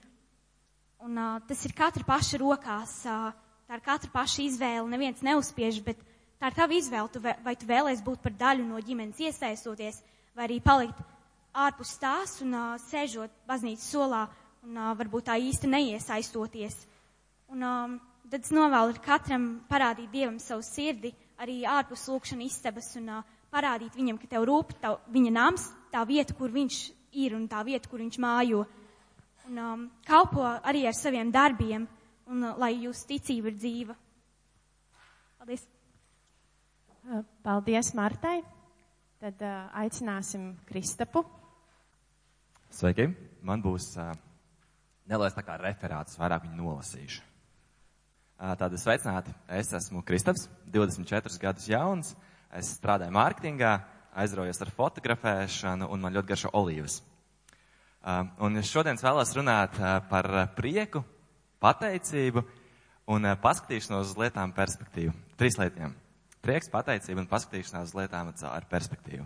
Un uh, tas ir katra paša rokās, uh, tā ir katra paša izvēle, neviens neuzspiež, bet, tā ir tava izvēle, tu, vē- vai tu vēlēsi būt par daļu no ģimenes iesaistoties, vai arī palikt ārpus tās un uh, sēžot baznīcas solā un uh, varbūt tā īsti neiesaistoties. Un um, tad es novēlu katram parādīt Dievam savu sirdi, arī ārpus lūkšana istabas un uh, parādīt viņam, ka tev rūp tā, viņa nams, tā vieta, kur viņš ir un tā vieta, kur viņš mājo. Un um, kalpo arī ar saviem darbiem, un uh, lai jūsu ticība ir dzīva. Paldies! Paldies Martai. Tad uh, aicināsim Kristapu. Sveiki! Man būs uh, neliels tā kā referāts, vairāk viņu nolasīšu. Uh, Tāda sveicināti. Es esmu Kristaps, 24 gadus jauns. Es strādāju mārketingā, aizraujos ar fotografēšanu un man ļoti garšo olīvas. Uh, un šodien vēlos runāt uh, par prieku, pateicību un paskatīšanos uz lietām perspektīvu. Trīs lietām. Prieks, pateicība un paskatīšanās uz lietām ar perspektīvu.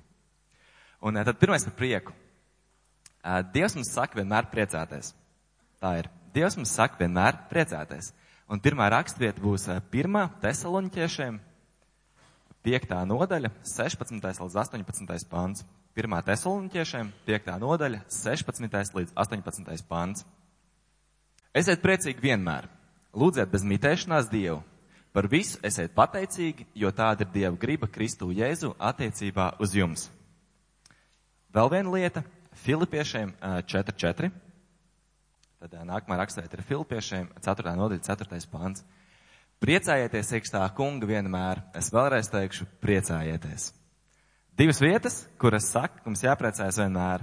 Un uh, tad pirmais par prieku. Uh, Dievs mums saka vienmēr priecāties. Tā ir. Dievs mums saka vienmēr priecāties. Un pirmā rakstvieta būs uh, pirmā tesaloņķiešiem, piektā nodaļa, 16. līdz 18. pants. Pirmā tesaloņķiešiem, piektā nodaļa, 16. līdz 18. pants. Esiet priecīgi vienmēr. Lūdziet bez mitēšanās Dievu. Par visu esiet pateicīgi, jo tāda ir Dieva griba Kristu Jēzu attiecībā uz jums. Vēl viena lieta - Filipiešiem ā, 4.4. Tad nākamā rakstvieta ir Filipiešiem 4. nodaļa 4. pants. Priecājieties iekšā kunga vienmēr. Es vēlreiz teikšu, priecājieties. Divas vietas, kuras saka, ka mums jāpriecājas vienmēr.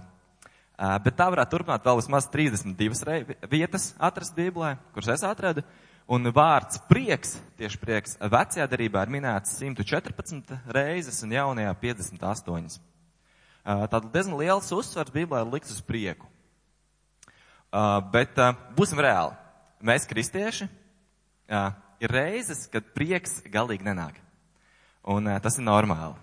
Bet tā varētu turpināt vēl vismaz 32 rei- vietas atrast Bībelē, kuras es atradu. Un vārds prieks, tieši prieks, vecajā darībā ir minēts 114 reizes un jaunajā 58. Ā, Tātad diezgan liels uzsvars Bībelē ir likts uz prieku. Bet būsim reāli. Mēs, kristieši, ir reizes, kad prieks galīgi nenāk. Un tas ir normāli.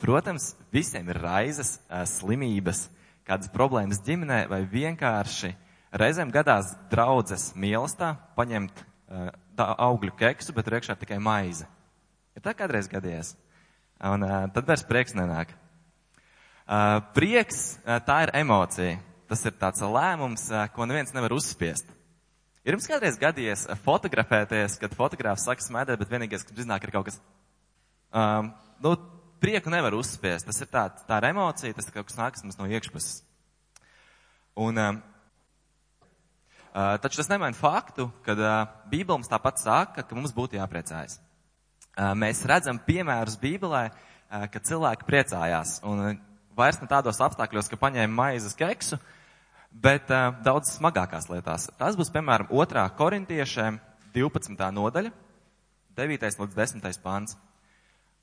Protams, visiem ir raizes, slimības, kādas problēmas ģimenē vai vienkārši reizēm gadās draudzes mīlestā paņemt augļu keksu, bet priekšā tikai maize. Ir tā kādreiz gadījies. Un ā, tad vairs prieks nenāk. Uh, prieks, uh, tā ir emocija. Tas ir tāds lēmums, uh, ko neviens nevar uzspiest. Ir jums kādreiz gadījies uh, fotografēties, kad fotogrāfs saka smēdēt, bet vienīgais, kas iznāk, ir kaut kas. Um, nu, prieku nevar uzspiest. Tas ir tā, tā ir emocija, tas ir kaut kas nākas mums no iekšpuses. Un, um, uh, taču tas nemaina faktu, ka uh, Bībele mums tāpat saka, ka mums būtu jāpriecājas. Uh, mēs redzam piemērus Bībelē, uh, ka cilvēki priecājās. Un uh, vairs ne tādos apstākļos, ka paņēma maizes keksu, bet uh, daudz smagākās lietās. Tas būs, piemēram, 2. korintiešiem 12. nodaļa, 9. līdz 10. pāns.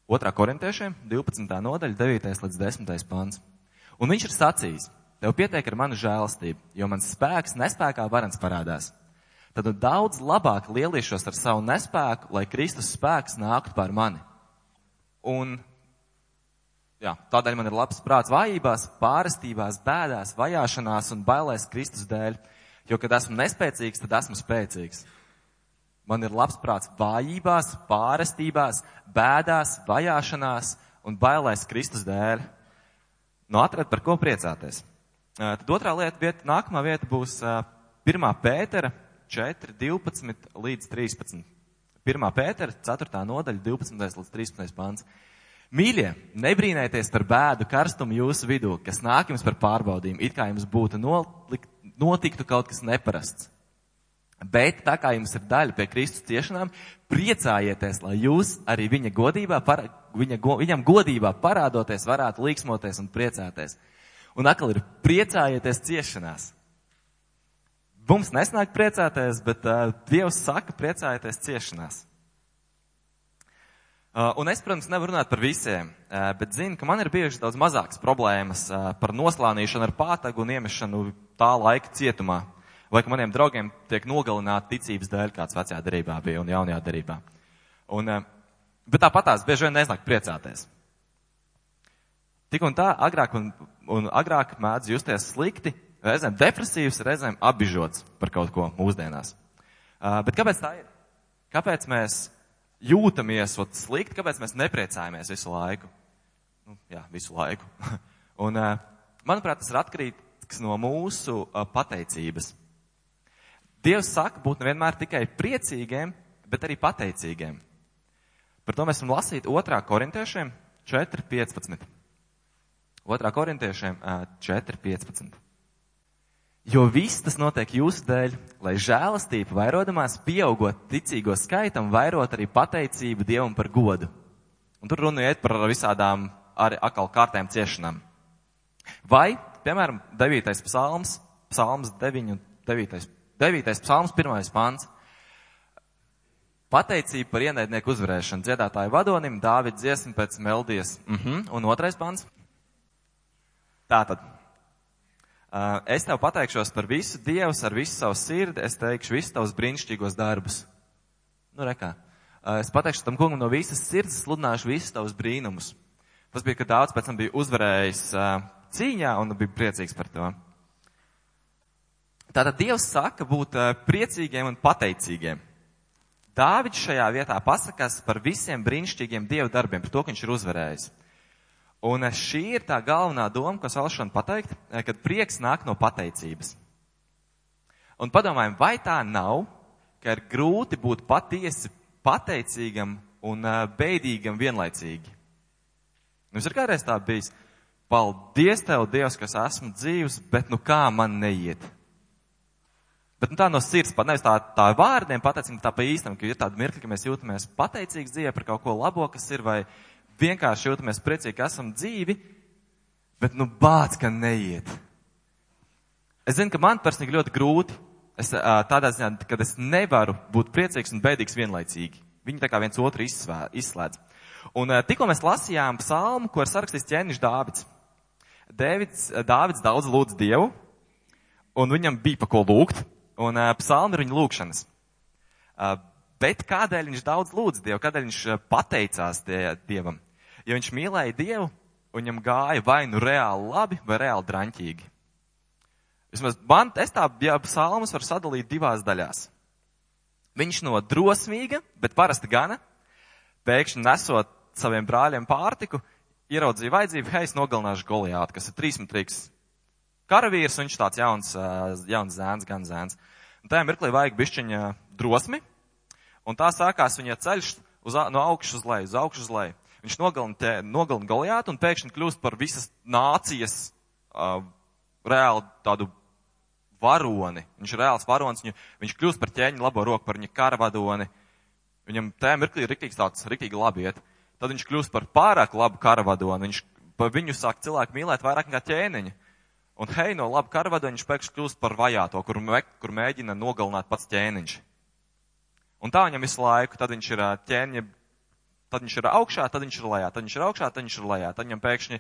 2. korintiešiem 12. nodaļa, 9. līdz 10. pāns. Un viņš ir sacījis, tev pietiek ar manu žēlastību, jo mans spēks nespēkā varens parādās. Tad nu daudz labāk lielīšos ar savu nespēku, lai Kristus spēks nāktu pār mani. Un Jā, tādēļ man ir labs prāts vājībās, pārestībās, bēdās, vajāšanās un bailēs Kristus dēļ. Jo, kad esmu nespēcīgs, tad esmu spēcīgs. Man ir labs prāts vājībās, pārestībās, bēdās, vajāšanās un bailēs Kristus dēļ. Nu, atrad par ko priecāties. Tad otrā lieta, vieta, nākamā vieta būs uh, 1. Pētera 4, 12 līdz 13. 1. Pētera 4. nodaļa, 12 līdz 13. pāns. Mīļie, nebrīnēties par bēdu karstumu jūsu vidū, kas nāk jums par pārbaudījumu, it kā jums būtu nolikt, notiktu kaut kas neparasts. Bet tā kā jums ir daļa pie Kristus ciešanām, priecājieties, lai jūs arī viņa godībā, para, viņa, go, viņam godībā parādoties, varētu līksmoties un priecāties. Un atkal ir priecājieties ciešanās. Mums nesnāk priecāties, bet uh, Dievs saka priecājieties ciešanās. Uh, Un es, protams, nevaru runāt par visiem, uh, bet zinu, ka man ir bijušas daudz mazākas problēmas uh, par noslānīšanu ar pātagu un iemešanu tā laika cietumā. Vai ka maniem draugiem tiek nogalināti ticības dēļ, kāds vecajā darībā bija un jaunajā darībā. Un, uh, bet tāpat tās bieži vien neznāk priecāties. Tik un tā, agrāk un, un agrāk mēdz justies slikti, reizēm depresīvs, reizēm apbižots par kaut ko mūsdienās. Uh, bet kāpēc tā ir? Kāpēc mēs jūtamies slikti, kāpēc mēs nepriecājamies visu laiku. Nu, jā, visu laiku. Un, uh, manuprāt, tas ir atkarīgs no mūsu uh, pateicības. Dievs saka būt nevienmēr tikai priecīgiem, bet arī pateicīgiem. Par to mēs varam lasīt 2. korintiešiem 4.15. 2. korintiešiem 4.15. Jo viss tas notiek jūsu dēļ, lai žēlastība vairodamās pieaugot ticīgo skaitam, vairot arī pateicību Dievam par godu. Un tur runa iet par visādām arī akal kārtēm ciešanām. Vai, piemēram, 9. psalms, psalms 9, 9. 9. psalms, 1. pants. Pateicība par ienaidnieku uzvarēšanu dziedātāju vadonim, Dāvids dziesma pēc meldijas. Uh -huh. Un otrais pants. Tātad, es tev pateikšos par visu Dievs ar visu savu sirdi, es teikšu visus tavus brīnišķīgos darbus. Nu, rekā. Es pateikšu tam kungam no visas sirds, sludināšu visus tavus brīnumus. Tas bija, ka daudz pēc tam bija uzvarējis cīņā un bija priecīgs par to. Tātad Dievs saka būt priecīgiem un pateicīgiem. Dāvids šajā vietā pasakās par visiem brīnišķīgiem Dieva darbiem, par to, ka viņš ir uzvarējis. Un šī ir tā galvenā doma, ko vēlos šodien pateikt, eh, kad prieks nāk no pateicības. Un padomājam, vai tā nav, ka ir grūti būt patiesi pateicīgam un eh, beidīgam vienlaicīgi? Jums ir kādreiz tā bijis, paldies tev, Dievs, kas esmu dzīvs, bet nu kā man neiet? Bet nu, tā no sirds, pat nevis tā, tā vārdiem pateicība, tā pa īstam, ka ir tāda mirkļa, ka mēs jūtamies pateicīgi dzīvē par kaut ko labo, kas ir, vai, vienkārši jūtamies priecīgi, ka esam dzīvi, bet nu bāc, ka neiet. Es zinu, ka man personīgi ļoti grūti. Es tādā ziņā, kad es nevaru būt priecīgs un bēdīgs vienlaicīgi. Viņi tā kā viens otru izslēdz. Un tikko mēs lasījām psalmu, ko ir sarakstījis ķēniņš Dāvids. Dēvids, Dāvids daudz lūdz Dievu, un viņam bija pa ko lūgt, un psalmi ir viņa lūgšanas. Bet kādēļ viņš daudz lūdz Dievu, kādēļ viņš pateicās die, Dievam? Ja viņš mīlēja Dievu, un viņam gāja vai nu reāli labi, vai reāli draņķīgi. Vismaz man, es tā, ja psalmas var sadalīt divās daļās. Viņš no drosmīga, bet parasti gana, pēkšņi nesot saviem brāļiem pārtiku, ieraudzīja vajadzību, hei, es nogalināšu Goliātu, kas ir trīsmetrīgs karavīrs, un viņš tāds jauns, jauns zēns, gan zēns. Un tajā mirklī vajag bišķiņa drosmi, un tā sākās viņa ceļš uz, no augšas uz leju, uz augšu uz leju. Viņš nogalina, nogalina Goliātu un pēkšņi kļūst par visas nācijas uh, reāli tādu varoni. Viņš ir reāls varonis, viņu, viņš kļūst par ķēņu labo roku, par viņa karavadoni. Viņam tajā mirklī ir riktīgs tāds, riktīgi labi iet. Tad viņš kļūst par pārāk labu karavadoni. Viņš par viņu sāk cilvēku mīlēt vairāk nekā ķēniņu. Un hei, no laba karavada viņš pēkšņi kļūst par vajāto, kur, me, kur mēģina nogalināt pats ķēniņš. Un tā viņam visu laiku, tad viņš ir ķēniņa Tad viņš ir augšā, tad viņš ir lejā, tad viņš ir augšā, tad viņš ir lejā. Tad viņam pēkšņi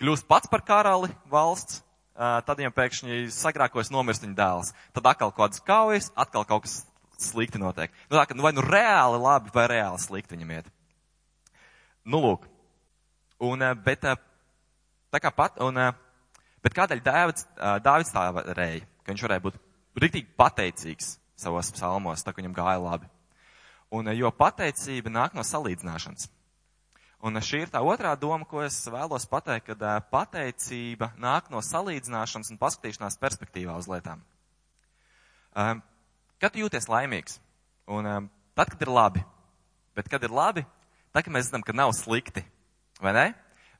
kļūst pats par karali valsts, tad viņam pēkšņi sagrākojas nomirst viņa dēls. Tad atkal kaut kādas kaujas, atkal kaut kas slikti notiek. Nu, tā, ka, nu, vai nu reāli labi, vai reāli slikti viņam iet. Nu, lūk. Un, bet, tā kā pat, un, bet kādēļ Dāvids, Dāvids tā varēja, ka viņš varēja būt rīktīgi pateicīgs savos psalmos, tā ka viņam gāja labi. Un, jo pateicība nāk no salīdzināšanas. Un šī ir tā otrā doma, ko es vēlos pateikt, kad pateicība nāk no salīdzināšanas un paskatīšanās perspektīvā uz lietām. Kad tu jūties laimīgs, un tad, kad ir labi, bet kad ir labi, tad, kad mēs zinām, ka nav slikti, vai ne?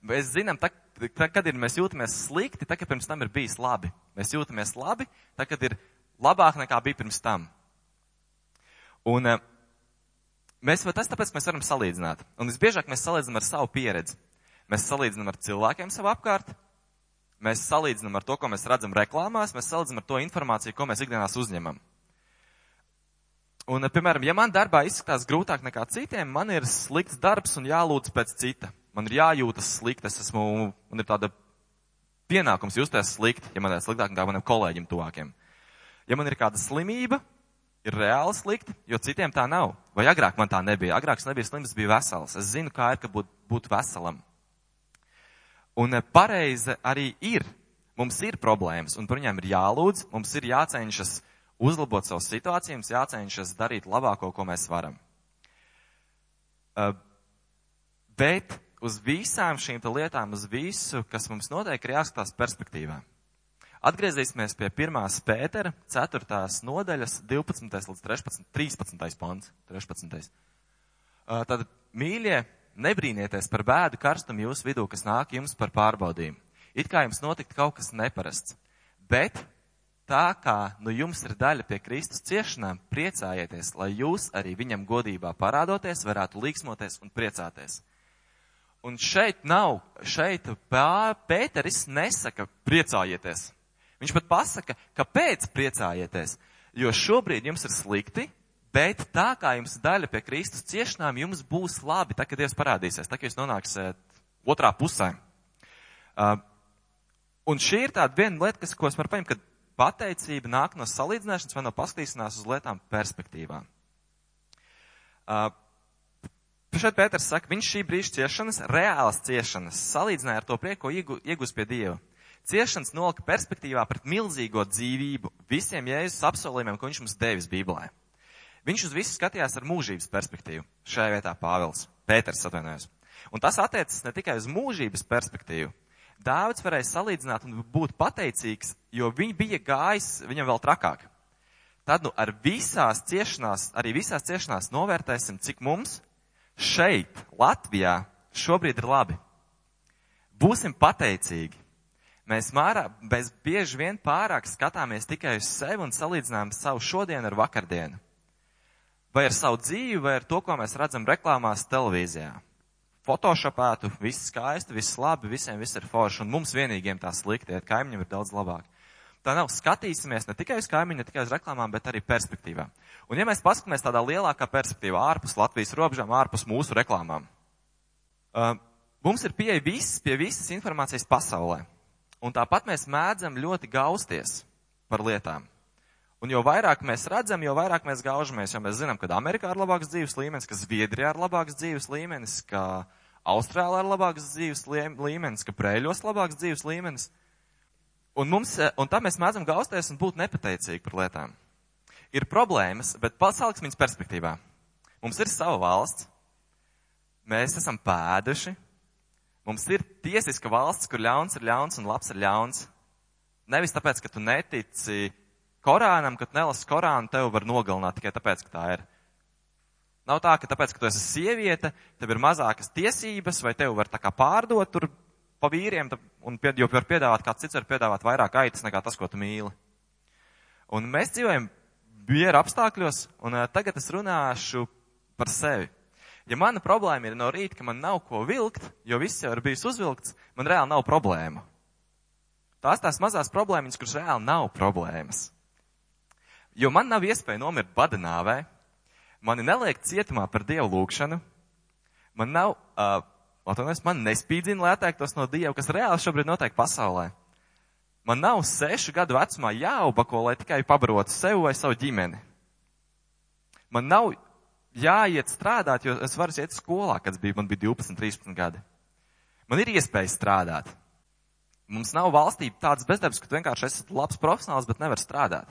Mēs zinām, tad, kad ir, mēs jūtamies slikti, tad, kad pirms tam ir bijis labi. Mēs jūtamies labi, tad, kad ir labāk nekā bija pirms tam. Un uh, Mēs, tas tāpēc, mēs varam salīdzināt. Un visbiežāk mēs salīdzinām ar savu pieredzi. Mēs salīdzinām ar cilvēkiem savu apkārt, mēs salīdzinām ar to, ko mēs redzam reklāmās, mēs salīdzinām ar to informāciju, ko mēs ikdienās uzņemam. Un, piemēram, ja man darbā izskatās grūtāk nekā citiem, man ir slikts darbs un jālūdz pēc cita. Man ir jājūtas slikti, es esmu, man ir tāda pienākums justies slikti, ja man ir sliktāk nekā maniem kolēģiem tuvākiem. Ja man ir kāda slimība, ir reāli slikti, jo citiem tā nav. Vai agrāk man tā nebija? Agrāk es nebija slims, biju vesels. Es zinu, kā ir, ka būt, būt veselam. Un eh, pareizi arī ir. Mums ir problēmas, un par viņām ir jālūdz, mums ir jācenšas uzlabot savu situāciju, mums jācenšas darīt labāko, ko mēs varam. Uh, bet uz visām šīm lietām, uz visu, kas mums notiek, ir jāskatās perspektīvā. Atgriezīsimies pie 1. pētera 4. nodaļas 12. līdz 13. 13. pants. 13. Uh, Tad, mīļie, nebrīnieties par bēdu karstumu jūsu vidū, kas nāk jums par pārbaudījumu. It kā jums notikt kaut kas neparasts. Bet tā kā nu jums ir daļa pie Kristus ciešanām, priecājieties, lai jūs arī viņam godībā parādoties, varētu līksmoties un priecāties. Un šeit nav, šeit Pā- Pēteris nesaka priecājieties. Viņš pat pasaka, kāpēc priecājieties. Jo šobrīd jums ir slikti, bet tā kā jums daļa pie Kristus ciešanām, jums būs labi, tā kā Dievs parādīsies, tā kā jūs nonāksiet otrā pusē. Uh, un šī ir tāda viena lieta, kas, ko es varu paņemt, kad pateicība nāk no salīdzināšanas vai no paskatīšanās uz lietām perspektīvā. Uh, Šeit Pēters saka, viņš šī brīža ciešanas, reālas ciešanas, salīdzināja ar to prieku, ko iegu, iegūst pie Dieva. Ciešanas nolika perspektīvā pret milzīgo dzīvību, visiem Jēzus apsolījumiem, ko viņš mums devis Bībelē. Viņš uz visu skatījās ar mūžības perspektīvu. Šajā vietā Pāvils, Pēters atvainojas. Un tas attiecas ne tikai uz mūžības perspektīvu. Dāvids varēja salīdzināt un būt pateicīgs, jo viņš bija gājis viņam vēl trakāk. Tad nu ar visās ciešanās, arī visās ciešanās novērtēsim, cik mums šeit, Latvijā, šobrīd ir labi. Būsim pateicīgi. Mēs, mārā, mēs bieži vien pārāk skatāmies tikai uz sevi un salīdzinām savu šodienu ar vakardienu. Vai ar savu dzīvi, vai ar to, ko mēs redzam reklāmās televīzijā. Photoshopētu, viss skaisti, viss labi, visiem viss ir forši, un mums vienīgiem tā slikti, ja kaimiņiem ir daudz labāk. Tā nav skatīsimies ne tikai uz kaimiņu, ne tikai uz reklāmām, bet arī perspektīvā. Un ja mēs paskatāmies tādā lielākā perspektīvā, ārpus Latvijas robežām, ārpus mūsu reklāmām, uh, mums ir pieeja viss pie visas informācijas pasaulē. Un tāpat mēs mēdzam ļoti gausties par lietām. Un jo vairāk mēs redzam, jo vairāk mēs gaužamies, jo mēs zinām, ka Amerikā ir labāks dzīves līmenis, ka Zviedrijā ir labāks dzīves līmenis, ka Austrālijā ir labāks dzīves līmenis, ka Prēļos labāks dzīves līmenis. Un, mums, un tā mēs mēdzam gausties un būt nepateicīgi par lietām. Ir problēmas, bet pasauksim viņas perspektīvā. Mums ir sava valsts, mēs esam pēduši, mums ir tiesiska valsts, kur ļauns ir ļauns un labs ir ļauns. Nevis tāpēc, ka tu netici Korānam, kad nelasi Korānu, tev var nogalināt tikai tāpēc, ka tā ir. Nav tā, ka tāpēc, ka tu esi sieviete, tev ir mazākas tiesības, vai tev var tā kā pārdot tur pa vīriem, un, jo var piedāvāt, kāds cits var piedāvāt vairāk aitas nekā tas, ko tu mīli. Un mēs dzīvojam bieru apstākļos, un uh, tagad es runāšu par sevi. Ja mana problēma ir no rīta, ka man nav ko vilkt, jo viss jau ir bijis uzvilkts, man reāli nav problēma. Tās tās mazās problēmas, kuras reāli nav problēmas. Jo man nav iespēja nomirt badanāvē, mani neliek cietumā par dievu lūgšanu, man nav, uh, atvainojos, man nespīdzina, lai atteiktos no dieva, kas reāli šobrīd notiek pasaulē. Man nav sešu gadu vecumā jāubako, lai tikai pabarotu sevi vai savu ģimeni. Man nav jāiet strādāt, jo es varu iet skolā, kad bija, man bija 12, 13 gadi. Man ir iespēja strādāt. Mums nav valstī tāds bezdarbs, ka tu vienkārši esi labs profesionāls, bet nevar strādāt.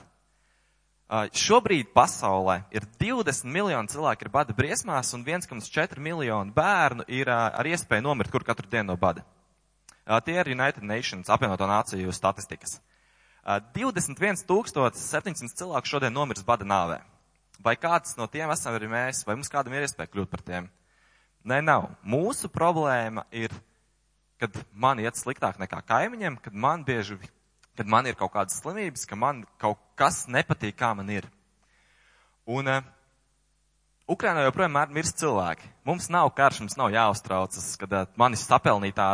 Uh, šobrīd pasaulē ir 20 miljoni cilvēku ir bada briesmās un 1,4 miljoni bērnu ir uh, ar iespēju nomirt kur katru dienu no bada. Uh, tie ir United Nations apvienoto nāciju statistikas. 21 700 cilvēku šodien nomirs bada nāvē. Vai kāds no tiem esam arī mēs, vai mums kādam ir iespēja kļūt par tiem? Nē, nav. Mūsu problēma ir, kad man iet sliktāk nekā kaimiņiem, kad man bieži kad man ir kaut kādas slimības, ka man kaut kas nepatīk, kā man ir. Un uh, Ukrainā joprojām mirst cilvēki. Mums nav karš, mums nav jāuztraucas, kad uh, manis sapelnītā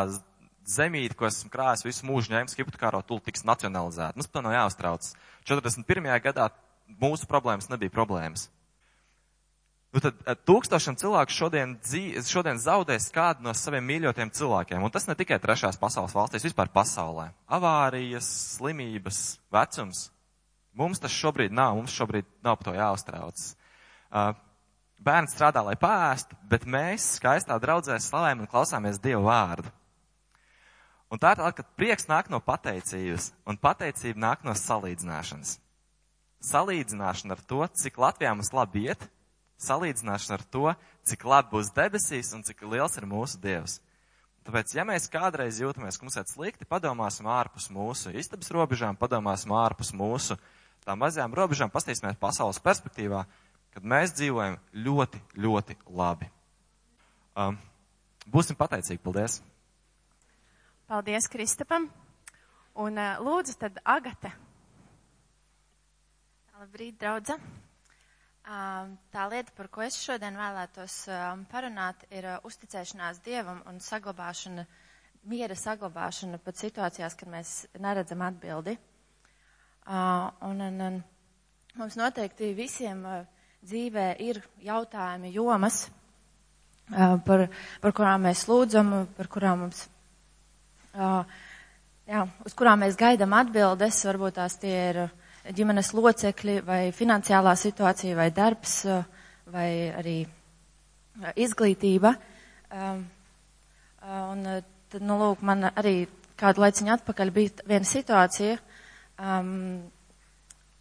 zemīte, ko esmu krājis visu mūžu ņēmis hipotekāro tulu, tiks nacionalizēta. Mums par to nav jāuztraucas. 41. gadā mūsu problēmas nebija problēmas. Nu tad tūkstošiem cilvēku šodien, dzīv, šodien zaudēs kādu no saviem mīļotiem cilvēkiem. Un tas ne tikai trešās pasaules valstīs, vispār pasaulē. Avārijas, slimības, vecums. Mums tas šobrīd nav, mums šobrīd nav par to jāuztrauc. Uh, bērns strādā, lai pēstu, bet mēs skaistā draudzē slavējam un klausāmies Dievu vārdu. Un tā ir tā, ka prieks nāk no pateicības, un pateicība nāk no salīdzināšanas. Salīdzināšana ar to, cik Latvijā mums labi iet, salīdzināšana ar to, cik labi būs debesīs un cik liels ir mūsu Dievs. Tāpēc, ja mēs kādreiz jūtamies, ka mums iet slikti, padomāsim ārpus mūsu istabas robežām, padomāsim ārpus mūsu tām mazajām robežām, pastīsimies pasaules perspektīvā, kad mēs dzīvojam ļoti, ļoti labi. Um, būsim pateicīgi, paldies! Paldies Kristapam! Un uh, lūdzu tad Agate. Labrīt, draudze! Tā lieta, par ko es šodien vēlētos parunāt, ir uh, uzticēšanās Dievam un saglabāšana, miera saglabāšana pat situācijās, kad mēs neredzam atbildi. Uh, un, un, un mums noteikti visiem uh, dzīvē ir jautājumi, jomas, par, par kurām mēs lūdzam, par kurām mums, jā, uz kurām mēs gaidām atbildes, varbūt tās tie ir ģimenes locekļi, vai finansiālā situācija, vai darbs, eh, vai arī eh, izglītība. Um, un tad, nu, lūk, man arī kādu laiciņu atpakaļ bija viena situācija, um,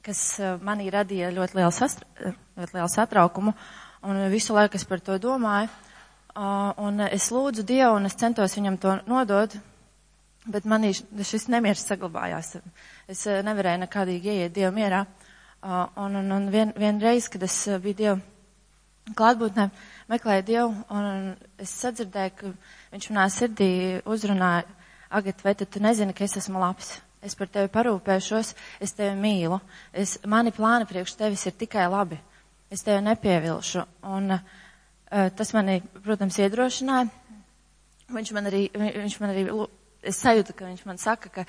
kas manī radīja ļoti lielu, sastra, ļoti lielu satraukumu, un visu laiku es par to domāju. Uh, un es lūdzu Dievu, un es centos viņam to nodot, bet manī šis nemieris saglabājās. Es eh, nevarēju nekādīgi ieiet Dievu mierā. Un, un, un vien, vienreiz, kad es eh, biju Dievu klātbūtnē, meklēju Dievu, un es sadzirdēju, ka viņš manā sirdī uzrunāja, Agat, vai tu nezini, ka es esmu labs? Es par tevi parūpēšos, es tevi mīlu. Es, mani plāni priekš tevis ir tikai labi. Es tevi nepievilšu. Un uh, tas mani, protams, iedrošināja. Viņš man arī, viņš man arī, es sajūtu, ka viņš man saka, ka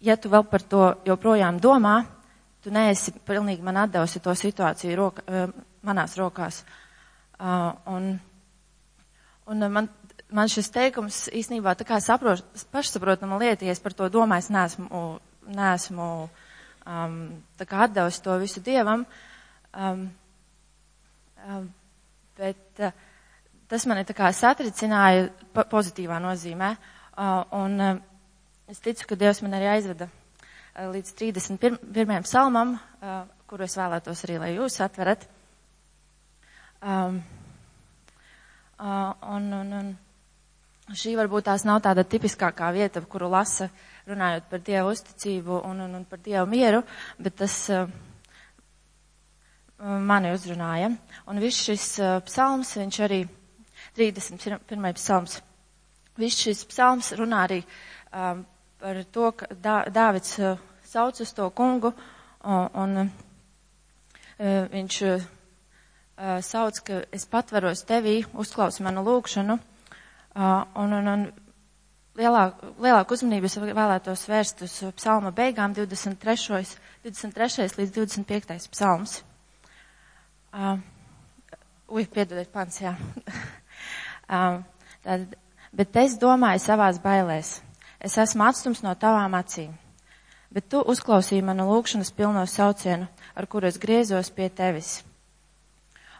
ja tu vēl par to joprojām domā, tu neesi pilnīgi man atdevusi to situāciju roka, eh, manās rokās. Uh, un, un man, man šis teikums īstenībā tā kā saproš, pašsaprotama lieta, ja es par to domāju, es neesmu, neesmu um, tā kā atdevusi to visu Dievam. Um, um, bet uh, tas mani tā kā satricināja pozitīvā nozīmē. Uh, un, uh, Es ticu, ka Dievs man arī aizveda eh, līdz 31. psalmam, eh, kuru es vēlētos arī, lai jūs atverat. Um, un, un, un šī varbūt tās nav tāda tipiskākā vieta, kuru lasa runājot par Dievu uzticību un, un, un par Dievu mieru, bet tas uh, mani uzrunāja. Un viss šis uh, psalms, viņš arī 31. psalms, viss šis psalms runā arī um, par to, ka Dā, Dāvids uh, sauc uz to kungu, un, un uh, viņš uh, sauc, ka es patveros tevī, uzklausi manu lūgšanu, un, un, un lielāku, lielāku uzmanību es vēlētos vērst uz psalma beigām 23. 23. līdz 25. psalms. Uh, ui, piedodiet, pants, jā. uh, tad, bet es domāju savās bailēs es esmu atstums no tavām acīm. Bet tu uzklausīji manu lūgšanas pilno saucienu, ar kuru es griezos pie tevis.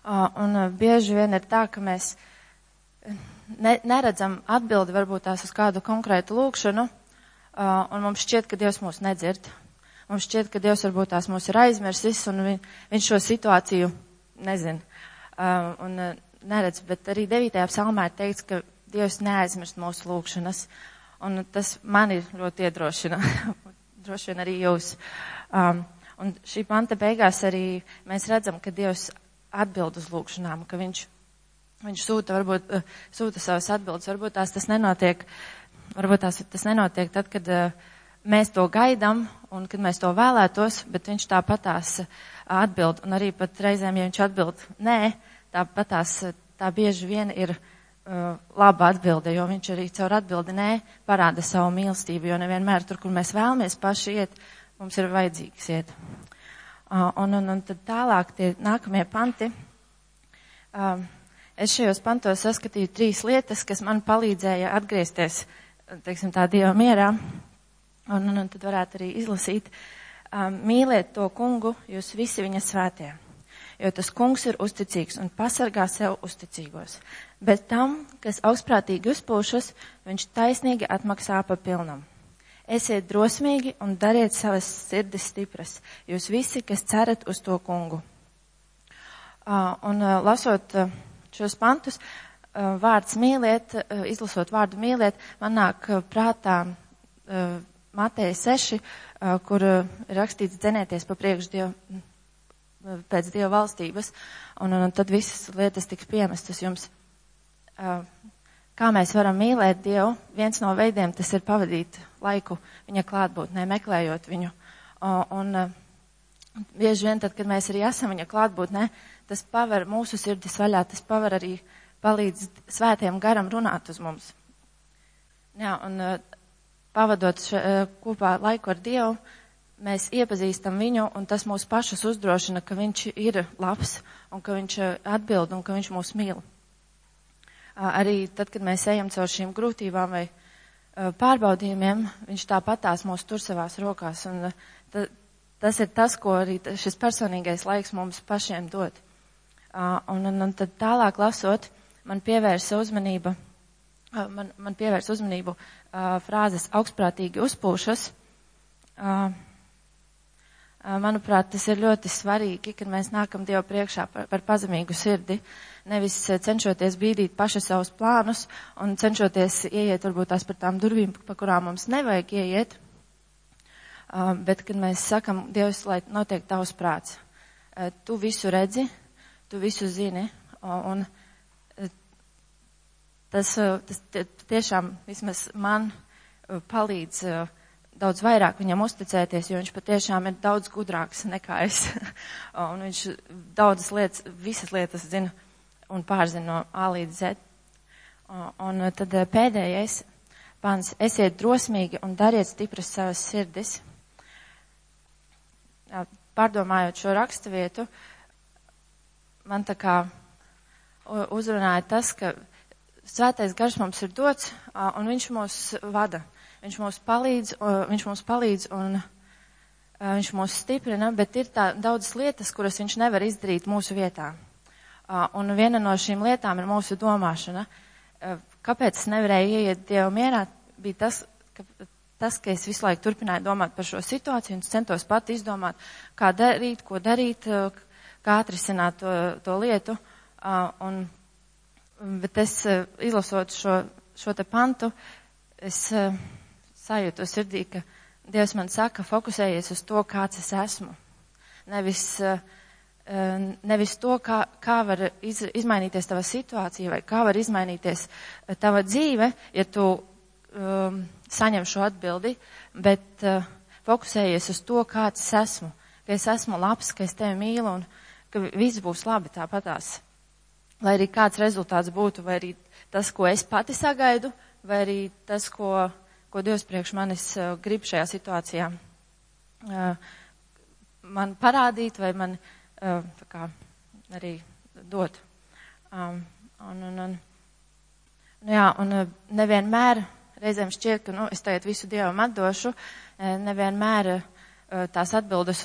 Un bieži vien ir tā, ka mēs ne, neredzam atbildi varbūt tās uz kādu konkrētu lūgšanu, un mums šķiet, ka Dievs mūs nedzird. Mums šķiet, ka Dievs varbūt tās mūs ir aizmirsis, un vi, viņš šo situāciju nezin un neredz. Bet arī 9. psalmā ir teikts, ka Dievs neaizmirst mūsu lūgšanas. Uh, Un tas mani ļoti iedrošina, droši vien arī jūs. Um, un šī panta beigās arī mēs redzam, ka Dievs atbild uz lūgšanām, ka viņš, viņš sūta, varbūt, uh, sūta savas atbildes, varbūt tās tas nenotiek, varbūt tās tas nenotiek tad, kad uh, mēs to gaidam un kad mēs to vēlētos, bet viņš tāpatās uh, atbild. Un arī pat reizēm, ja viņš atbild nē, tāpatās tā bieži vien ir laba atbilde, jo viņš arī caur atbildi nē parāda savu mīlestību, jo nevienmēr tur, kur mēs vēlamies paši iet, mums ir vajadzīgs iet. Uh, un, un, un tad tālāk tie nākamie panti. Uh, es šajos pantos saskatīju trīs lietas, kas man palīdzēja atgriezties, teiksim, tā Dieva mierā. Un, un, un tad varētu arī izlasīt. Um, mīliet to kungu, jūs visi viņa svētie jo tas kungs ir uzticīgs un pasargā sev uzticīgos bet tam, kas augstprātīgi uzpūšas, viņš taisnīgi atmaksā pa pilnam. Esiet drosmīgi un dariet savas sirdis stipras, jūs visi, kas cerat uz to kungu. Uh, un uh, lasot uh, šos pantus, vārds mīliet, izlasot vārdu mīliet, man nāk prātā Mateja 6, uh, kur rakstīts dzenieties pa priekš Dievu, pēc Dieva valstības, un, un tad visas lietas tiks piemestas jums. Kā mēs varam mīlēt Dievu? Viens no veidiem tas ir pavadīt laiku viņa klātbūtnē, meklējot viņu. Un, uh, bieži vien tad, kad mēs arī esam viņa klātbūtnē, tas paver mūsu sirdis vaļā, tas paver arī palīdz svētiem garam runāt uz mums. Jā, un pavadot uh, kopā laiku ar Dievu, mēs iepazīstam viņu, un tas mūs pašus uzdrošina, ka viņš ir labs, un ka viņš atbild, un ka viņš mūs mīl. Arī tad, kad mēs ejam caur šīm grūtībām vai pārbaudījumiem, viņš tāpatās mūs tur savās rokās, un tad, tas ir tas, ko arī šis personīgais laiks mums pašiem dod. Uh, un, un, un tad tālāk lasot, man pievērsa uzmanība, uh, man, man pievērsa uzmanību uh, frāzes augstprātīgi uzpūšas. Uh, uh, manuprāt, tas ir ļoti svarīgi, kad mēs nākam Dievu priekšā par, par pazemīgu sirdi, nevis cenšoties bīdīt paši savus plānus un cenšoties ieiet varbūt tās par tām durvīm, pa kurām mums nevajag ieiet, Uh, bet, kad mēs sakam, Dievs, lai notiek tavs prāts, uh, tu visu redzi, tu visu zini, un uh, tas, tas tiešām vismaz man palīdz daudz vairāk viņam uzticēties, jo viņš patiešām ir daudz gudrāks nekā es. un viņš daudzas lietas, visas lietas zina un pārzina no A līdz Z. Un tad pēdējais pants, esiet drosmīgi un dariet stipras savas sirdis pārdomājot šo raksturvietu, man tā kā uzrunāja tas, ka svētais gars mums ir dots un viņš mūs vada. Viņš mums palīdz, viņš mums palīdz un viņš mūs stiprina, bet ir tā daudzas lietas, kuras viņš nevar izdarīt mūsu vietā. Un viena no šīm lietām ir mūsu domāšana. Kāpēc es nevarēju ieiet Dievu mierā, bija tas, ka tas, ka es visu laiku turpināju domāt par šo situāciju un centos pat izdomāt, kā darīt, ko darīt, kā atrisināt to, to lietu. Un, bet es izlasot šo, šo te pantu, es sajūtu sirdī, ka Dievs man saka, fokusējies uz to, kāds es esmu. Nevis, nevis to, kā, kā var iz, izmainīties tava situācija vai kā var izmainīties tava dzīve, ja tu um, saņem šo atbildi, bet uh, fokusējies uz to, kāds es esmu, ka es esmu labs, ka es tevi mīlu un ka viss būs labi tāpatās. Lai arī kāds rezultāts būtu, vai arī tas, ko es pati sagaidu, vai arī tas, ko, ko Dievs priekš manis uh, grib šajā situācijā uh, man parādīt vai man uh, kā, arī dot. Um, un, un, un, nu jā, un uh, nevienmēr reizēm šķiet, ka, nu, es tagad visu Dievam atdošu, e, nevienmēr tās atbildes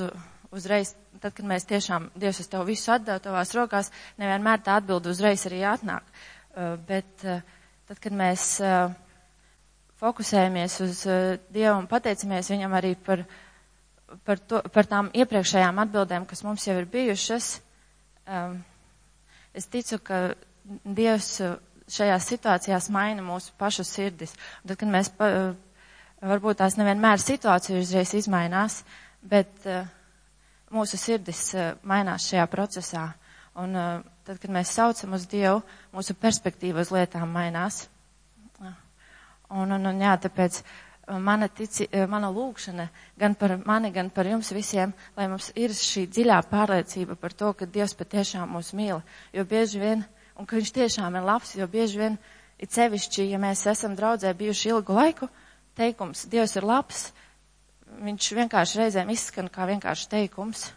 uzreiz, tad, kad mēs tiešām, Dievs, es tev visu atdevu tavās rokās, nevienmēr tā atbilde uzreiz arī atnāk. Bet tad, kad mēs fokusējamies uz Dievu un pateicamies viņam arī par, par, to, par tām iepriekšējām atbildēm, kas mums jau ir bijušas, es ticu, ka Dievs šajās situācijās maina mūsu pašu sirdis. Un tad, kad mēs, pa, varbūt tās nevienmēr situācija uzreiz izmainās, bet uh, mūsu sirdis uh, mainās šajā procesā. Un uh, tad, kad mēs saucam uz Dievu, mūsu perspektīva uz lietām mainās. Un, un, un jā, tāpēc mana, tici, mana lūkšana gan par mani, gan par jums visiem, lai mums ir šī dziļā pārliecība par to, ka Dievs patiešām mūs mīl. Jo bieži vien un ka viņš tiešām ir labs, jo bieži vien ir sevišķi, ja mēs esam draudzē bijuši ilgu laiku, teikums, Dievs ir labs, viņš vienkārši reizēm izskan kā vienkārši teikums,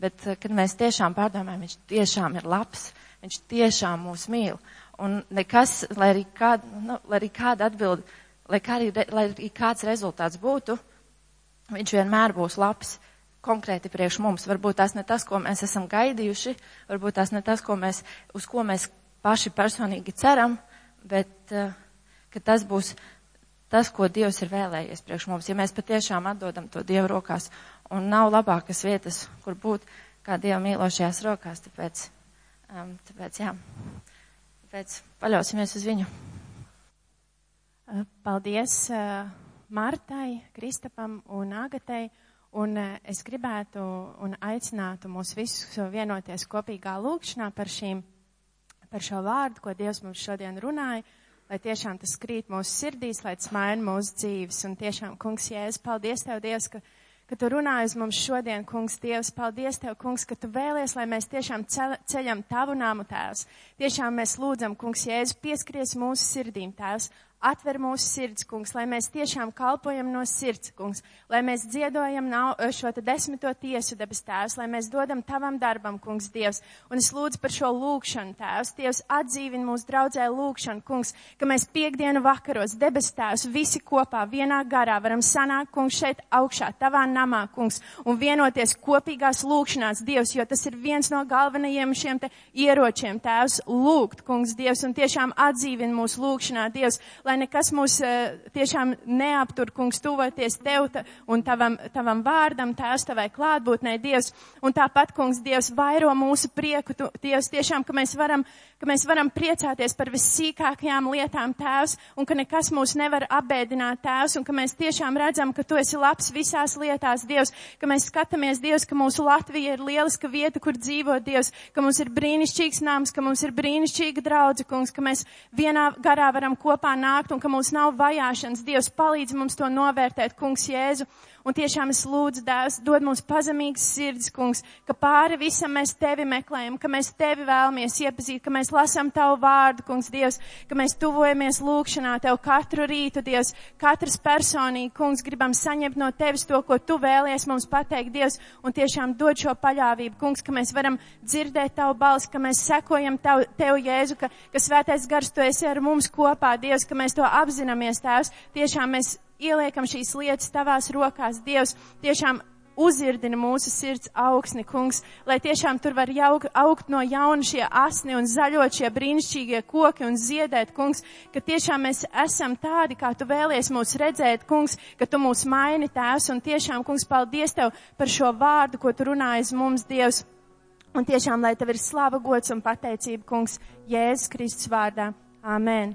bet eh, kad mēs tiešām pārdomājam, viņš tiešām ir labs, viņš tiešām mūs mīl. Un nekas, lai arī, kād, nu, lai arī kāda atbild, lai, kā arī, lai kāds rezultāts būtu, viņš vienmēr būs labs konkrēti priekš mums. Varbūt tas ne tas, ko mēs esam gaidījuši, varbūt tas ne tas, ko mēs, uz ko mēs paši personīgi ceram, bet uh, ka tas būs tas, ko Dievs ir vēlējies priekš mums. Ja mēs patiešām atdodam to Dievu rokās, un nav labākas vietas, kur būt kā Dieva mīlošajās rokās, tāpēc Um, tāpēc, jā, tāpēc paļausimies uz viņu. Uh, paldies uh, Martai, Kristapam un Agatei. Un uh, es gribētu un aicinātu mūs visus vienoties kopīgā lūkšanā par šīm, par šo vārdu, ko Dievs mums šodien runāja, lai tiešām tas krīt mūsu sirdīs, lai tas maina mūsu dzīves. Un tiešām, kungs, Jēzus, paldies Tev, Dievs, ka ka tu runāji uz mums šodien, kungs, Dievs. Paldies Tev, kungs, ka tu vēlies, lai mēs tiešām ceļam tavu nāmu, Tēvs. Tiešām mēs lūdzam, kungs, Jēzus, pieskaries mūsu sirdīm, Tēvs. Atver mūsu sirds, kungs, lai mēs tiešām kalpojam no sirds, kungs, lai mēs dziedojam nav, šo te desmito tiesu debes tēvs, lai mēs dodam tavam darbam, kungs, Dievs. Un es lūdzu par šo lūkšanu, tēvs, Dievs, atdzīvin mūsu draudzē lūkšanu, kungs, ka mēs piekdienu vakaros debes tēvs visi kopā vienā garā varam sanākt, kungs, šeit augšā, tavā namā, kungs, un vienoties kopīgās lūkšanās, Dievs, jo tas ir viens no galvenajiem šiem te ieročiem, tēvs, lūgt, kungs, Dievs, un tiešām atdzīvin mūsu lūkšanā, Dievs, lai nekas mūs uh, tiešām neaptur, kungs, tuvoties tev un tavam, tavam vārdam, tēvs, tavai klātbūtnē, Dievs. Un tāpat, kungs, Dievs, vairo mūsu prieku, tu, Dievs, tiešām, ka mēs varam, ka mēs varam priecāties par vissīkākajām lietām, tēvs, un ka nekas mūs nevar apbēdināt, tēvs, un ka mēs tiešām redzam, ka tu esi labs visās lietās, Dievs, ka mēs skatāmies, Dievs, ka mūsu Latvija ir lieliska vieta, kur dzīvot, Dievs, ka mums ir brīnišķīgs nams, ka mums ir brīnišķīga draudze, kungs, ka mēs vienā garā varam kopā nākt nākt un ka mums nav vajāšanas. Dievs palīdz mums to novērtēt, kungs Jēzu. Un tiešām es lūdzu, Dēvs, dod mums pazemīgas sirds, kungs, ka pāri visam mēs tevi meklējam, ka mēs tevi vēlamies iepazīt, ka mēs lasām tavu vārdu, kungs, Dievs, ka mēs tuvojamies lūkšanā tev katru rītu, Dievs, katrs personīgi, kungs, gribam saņemt no tevis to, ko tu vēlies mums pateikt, Dievs, un tiešām dod šo paļāvību, kungs, ka mēs varam dzirdēt tavu balsi, ka mēs sekojam tavu, tev, Jēzu, ka, ka svētais gars tu esi ar mums kopā, Dievs, ka mēs to apzināmies, Tēvs, tiešām mēs ieliekam šīs lietas tavās rokās, Dievs, tiešām uzirdina mūsu sirds augsni, kungs, lai tiešām tur var jaug, augt no jauna šie asni un zaļot šie brīnišķīgie koki un ziedēt, kungs, ka tiešām mēs esam tādi, kā tu vēlies mūs redzēt, kungs, ka tu mūs maini tēvs un tiešām, kungs, paldies tev par šo vārdu, ko tu runājies mums, Dievs. Un tiešām, lai tev ir slava, gods un pateicība, kungs, Jēzus Kristus vārdā. Āmen.